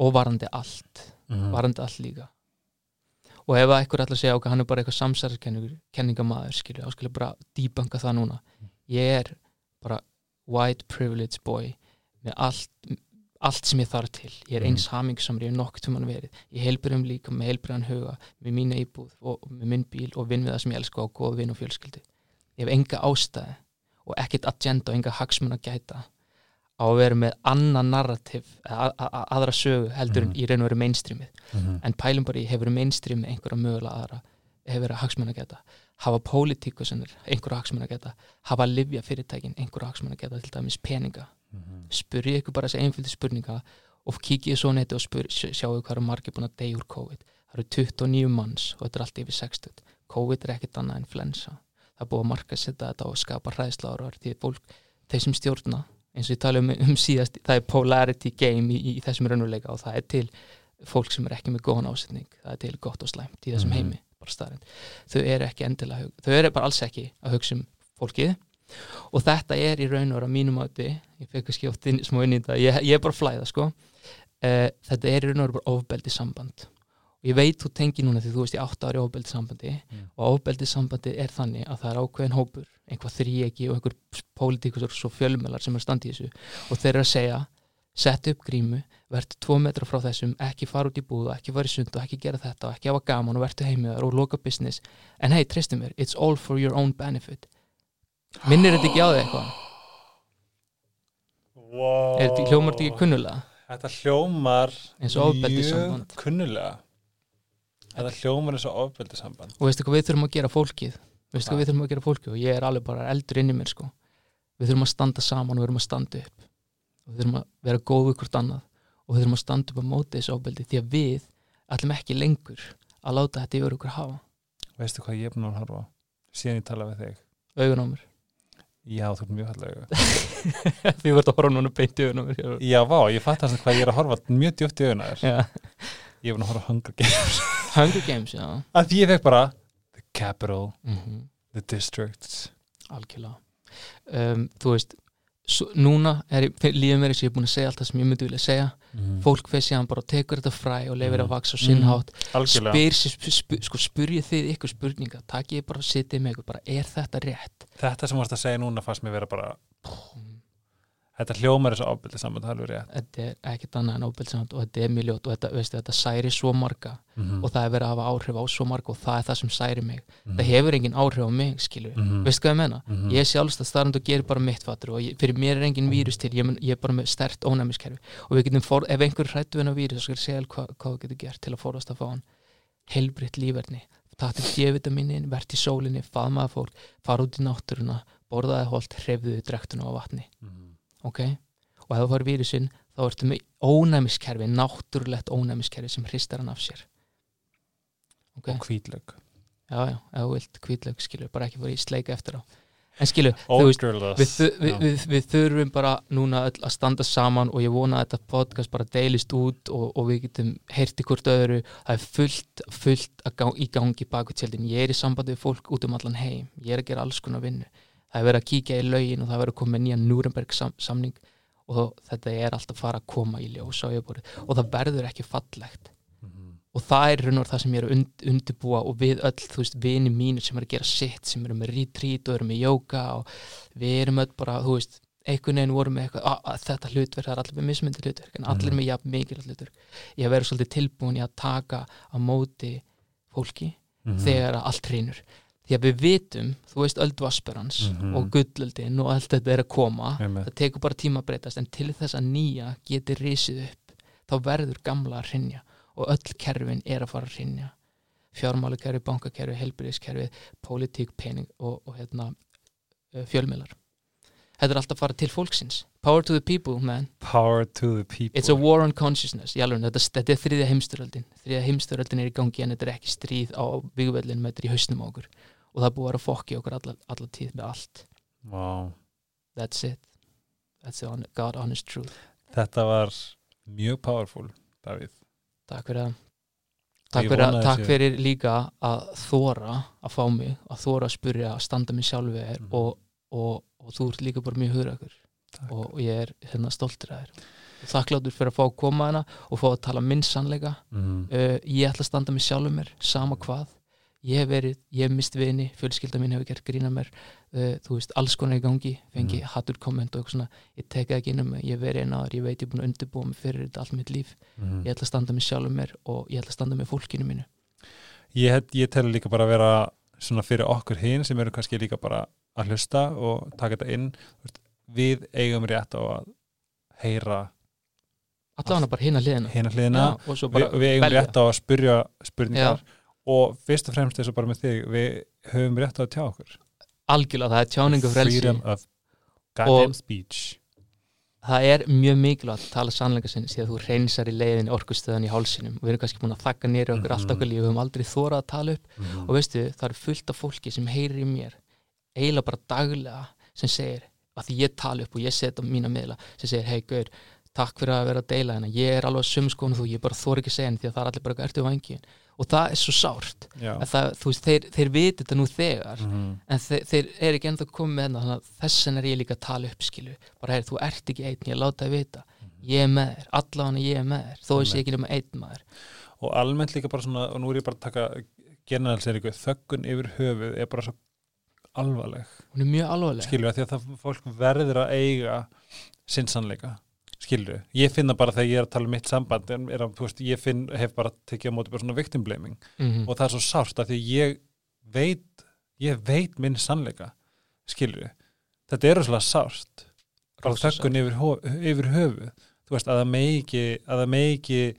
og varandi allt mm. varandi allt líka. Og ef að einhver ætla að segja ok, hann er bara eitthvað samsæðarkenningamæður skilju, þá skilju bara dýbanka það núna. Ég er bara white privilege boy með allt, allt sem ég þarf til. Ég er eins hamingsamur, ég er nokkuð tumann verið. Ég heilbriðum líka með heilbriðan huga með mína íbúð og með minn bíl og vinn við það sem ég elska og góð vinn og fjölskyldi ég hef enga ástæði og ekkert agenda og enga hagsmun að gæta á að vera með annan narrativ að, að, að, aðra sögu heldur en Mhm. í raun og veru mainstreamið. Mm. en pælum bara í hefur mainstream einhverja mögulega aðra hefur verið hagsmenn að geta hafa pólitíkusinir einhverja hagsmenn að geta hafa livja fyrirtækin einhverja hagsmenn að geta til dæmis peninga. Mm. spurði ykkur bara þessi einföldi spurninga og kikið svo neti og spyr, sjá- sjáu hvað eru margir búin að deyja úr COVID. Það eru 29 manns og þetta er allt yfir 60 COVID er ekkit annað en flensa. Það er búið að marka setja þetta og skapa hræðsláður því fólk, þeir sem stjórna eins og ég tala um, um síðast það er polarity game í, í þessum raunveruleika og það er til fólk sem er ekki með góðan ásetning. Það er til gott og slæmt í þessum Mhm. heimi bara staðrind, þau eru ekki endilega þau eru bara alls ekki að hugsa um fólkið. Og þetta er í raun og vera mínum átti, ég fekk að skjótt inn, smá inn í þetta, ég, ég er bara flæða sko. Uh, þetta er í raun og vera bara ofbeldi samband og ég veit þú tengi núna því þú veist ég átt ári ofbeldi sambandi Mm. og ofbeldi sambandi er þannig að það er ákveðin hópur einhvað þrýegi og einhver pólitíkus og svo fjölmjölar sem er standið þessu og þeir eru að segja sett upp grímu, verður tvo metra frá þessum ekki fara út í búð og ekki fara í sund og ekki gera þetta og ekki hafa gaman og verður heimiðar og loka business, en hei, tristu mér it's all for your own benefit. Minnir þetta ekki á þig eitthvað? Wow. er þetta hljómar þetta ekki kunnulega? Þetta hljómar mjög kunnulega Þetta hljómar eins og ofbeldissamband. Og veistu hvað við þurfum að gera fólkið. Veistu hvað við þurfum að gera fólkið? Og ég er alveg bara eldur inn í mér sko. Við þurfum að standa saman og við þurfum að standa upp. Og við þurfum að vera góð hvort annað. Og við þurfum að standa upp á móti þessu ofbeldi því að við ætlum ekki lengur að láta þetta yfir okkur hafa. Veistu hvað ég er búin að horfa á? Síðan ég tala við þig. Augun á mér. Já, þú er mjög hallega því verður að horfa núna beint í augun á mér Já, vá, ég fatt að hvað ég er að horfa mjög djótt í Já. Ég er búin að horfa Hunger Games. Hunger Games, já. Að því ég fekk bara The Capital, mm The Districts algjörlega. Um, þú veist, núna er lífið mér eins og ég er búin að segja allt það sem ég myndi vilja segja. Mm. fólk feð síðan bara tekur þetta fræ og leifir Mhm. að vaksa á sinnhátt spyr, spyr, sko, spyrjið þið ykkur spurninga takk ég bara að sitja með ykkur, bara er þetta rétt? Þetta sem varst að segja núna fannst mér vera bara Þetta hljómar þessu ábyrði saman, það er alveg rétt þetta er ekkert annað en ábyrðsamt og þetta er mjög ljót og þetta, veistu, þetta særi svo marga mm. og það er verið að hafa áhrif á svo marga og það er það sem særi mig Mhm. það hefur engin áhrif á mig, skilju Mhm. veistu hvað ég menna? Mhm. ég er sjálfstæð starfand og gerir bara mitt fattur og ég, fyrir mér er engin vírus til, ég, mun- ég er bara með stert ónæmiskerfi og við getum, for, ef einhver hrættu en á vírus þá skal ég hva, hvað þú getur gert til að forðast að fá hann heilbritt líferni taktu D-vitaminin, verðt í sólinni faðmaða fólk, fara út í náttúruna borðaði holt, hreyfðuði drektuna á vatni Mhm. Ok, og ef þú fari vírusinn þá ertu með ónæmiskerfi náttúrulegt ónæmiskerfi sem hristar hann af sér. Ok, Og hvítlög já já, ef þú vilt hvítlaug skilur, bara ekki fara í sleika eftir á. En skilur, þú veist við, við, við, við þurfum bara núna öll að standa saman og ég vona að þetta podcast bara deilist út og, og við getum heyrti hvort öðru. Það er fullt, fullt gang, í gangi baku tjöldin, ég er í sambandi við fólk út um allan heim, ég er að gera alls konar vinnu það er verið að kíkja í lögin og það er verið að koma með nýjan Núrenberg sam, samning og þetta er alltaf að fara að koma í ljós og það verður ekki fallegt Mhm. og það er raun og það sem ég er að und, undirbúa og við öll, þú veist, vini mínir sem er að gera sitt, sem eru með retreat og eru með jóka og við erum öll bara, þú veist, einhvern veginn vorum með eitthvað, að, að þetta hlutverk, það er allir með mismyndi hlutverk, en allir Mhm. með jafn mikil hlutverk. Ég verið svolítið tilbúin í að taka á móti fólki Mhm. þegar að allt reynur. Því að við vitum, þú veist, öld Vasperans Mhm. og gullöldin og allt þetta er að koma, Einmitt. það tekur bara tíma að breytast en til þess að nýja geti risið upp þá verður gamla að hrinja og öll kerfin er að fara að hrinja fjármálukerfi, bankakerfi, helbriðiskerfi pólitík, pening og, og hérna, uh, fjölmiðlar þetta er alltaf að fara til fólksins. Power to the people, man. Power to the people. It's a war on consciousness, alveg, þetta, þetta er þriðja heimstyröldin þriðja heimstyröldin er í gangi en þetta er ekki stríð á byggvellin með þetta er í hausnum okkur. Og það búið að vera fokki okkur alla, alla tíð með allt. Wow. that's it. That's the God honest truth. Þetta var mjög powerful Davíð. Takk fyrir það. Takk fyrir, að, takk fyrir líka að þóra að fá mig, að þóra að spyrja að standa mig sjálfi þér Mhm. og, og, og þú ert líka bara mjög hugrakur. Og, og ég er hérna stoltur að þér. Þakkláttur fyrir að fá að koma hana og fá að tala minn sannleika. Mhm. uh, ég ætla að standa mig sjálfur mér sama hvað. Ég hef verið, ég hef mist vini fjölskylda mín hefur gert grína mér. Uh, þú veist, alls konar í gangi. Fengi Mhm. hattur komment og svona. Ég teka ekki inn um mig, ég verið einn aður ég veit ég er búin að undirbúa mig fyrir þetta allt mitt líf. Mhm. ég ætla að standa mig sjálfur mér og ég ætla að standa með fólkinu mínu. Ég, ég tel líka bara að vera svona fyrir okkur hinn sem eru kannski líka bara að hlusta og taka þetta inn við eigum rétt á að heyra allavega bara hliðina. Hina hliðina. Já, og svo Vi, bara við eigum velja. rétt á að spyrja spurningar og fyrst og fremst eins og bara með þig við höfum rétt á að tjá okkur. Algjörlega, það er tjáningu frelsi. Og- speech. það er mjög mikilvægt að tala sannleika sinni því að þú reynsar í leiðinni orkustöðan í hálsinum. Og við erum kannski búin að þakka nýra okkur Mhm. allt okkur líf, við höfum aldrei þórað að tala upp. Mhm. og veistu, það er fullt af fólki sem heyrir í mér eiginlega bara daglega sem segir, að því ég tala upp og ég set á mína miðla, sem segir, hei Gaur takk fyrir að vera að deila hérna, ég er alveg skoðun og þú, ég bara þór ekki að segja henni því að það er allir bara ertu vangin og það er svo sárt. Að það, þú veist, þeir, þeir viti þetta nú þegar. Mhm. en þeir, þeir er ekki ennþá komið með þetta þannig að þess vegna er ég líka að tala upp skilu bara heyr, þú ert ekki einn, ég láta þið vita. Ég er með þér, allavega ég er með þér þó þessi ekki nema einn maður. Og almennt líka bara svona og nú er ég bara að taka generalseringu þöggun yfir höfuð er bara svo alvarleg. Hún er mjög alvarleg. Skilur að því að það fólk verður að eiga sinn sannleika skilju, ég finna bara þegar ég er að tala um mitt samband en er að, þú veist, ég finn, hef bara tekið á móti bara svona victim blaming. Mm og það er svo sárt af því ég veit ég veit minn sannleika skilju, þetta er rosalega sárt. Rosa þökkun yfir, yfir höfu þú veist, að það megi ekki að það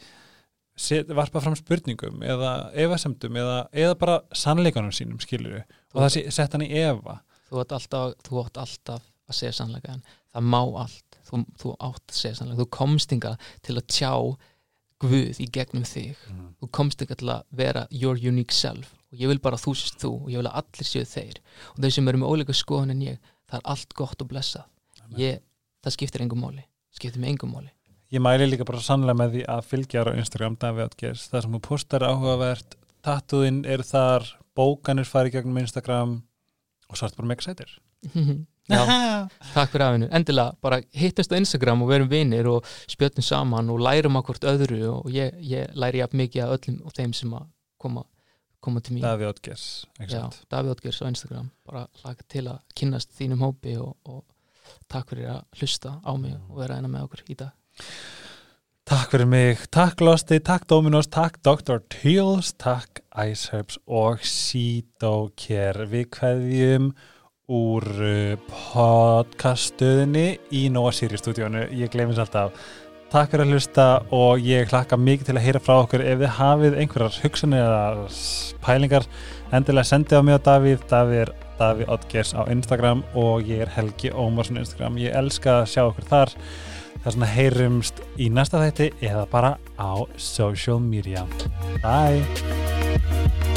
set, varpa fram spurningum eða efasemdum eða, eða bara sannleikanum sínum skilju og það sé, sett hann í efa þú átt alltaf, þú átt alltaf að segja sannleika en það má allt. Þú, þú átt að segja sannleika, þú komst inga til að tjá Guð í gegnum þig. Þú komst inga til að vera your unique self. Og ég vil bara þú sést þú og ég vil að allir séu þeir. Og þeir sem eru með óleika skoðun en ég það er allt gott og blessað. Ég, það skiptir engum máli. Skiptir mig engum máli. Ég mæli líka bara sannlega með því að fylgja á Instagram Davíð Atgers, það sem þú postar áhugavert tattúin eru þar bókanir fari gegnum Instagram og svo ertu bara mega sætir. Já, takk fyrir afinu. Endilega bara hittast á Instagram og verum vinir og spjöldum saman og lærum að hvort öðru og ég, ég læri jafn mikið að öllum og þeim sem að koma, koma til mín. Davíð Atgers Já, Davíð Otgers á Instagram. Bara hlaka til að kynnast þínum hópi og, og takk fyrir að hlusta á mig og vera eina með okkur í dag Takk fyrir mig, takk Losti, takk Dominos, takk Dr. Teals, takk Iceherbs og Sítokер. Við kveðjum úr uh, podcaststöðinni í Nóa Siri stúdíónu. Ég gleymis alltaf. Takk fyrir að hlusta og ég hlakka mikið til að heyra frá okkur ef þið hafið einhverjar hugsanir eða pælingar endilega sendið á mig á Davíð Davíð er Davíð Oddgers á Instagram og ég er Helgi Ómarsson á Instagram ég elska að sjá okkur þar þar sem að heyrumst í næsta þætti eða bara á social media. Bye!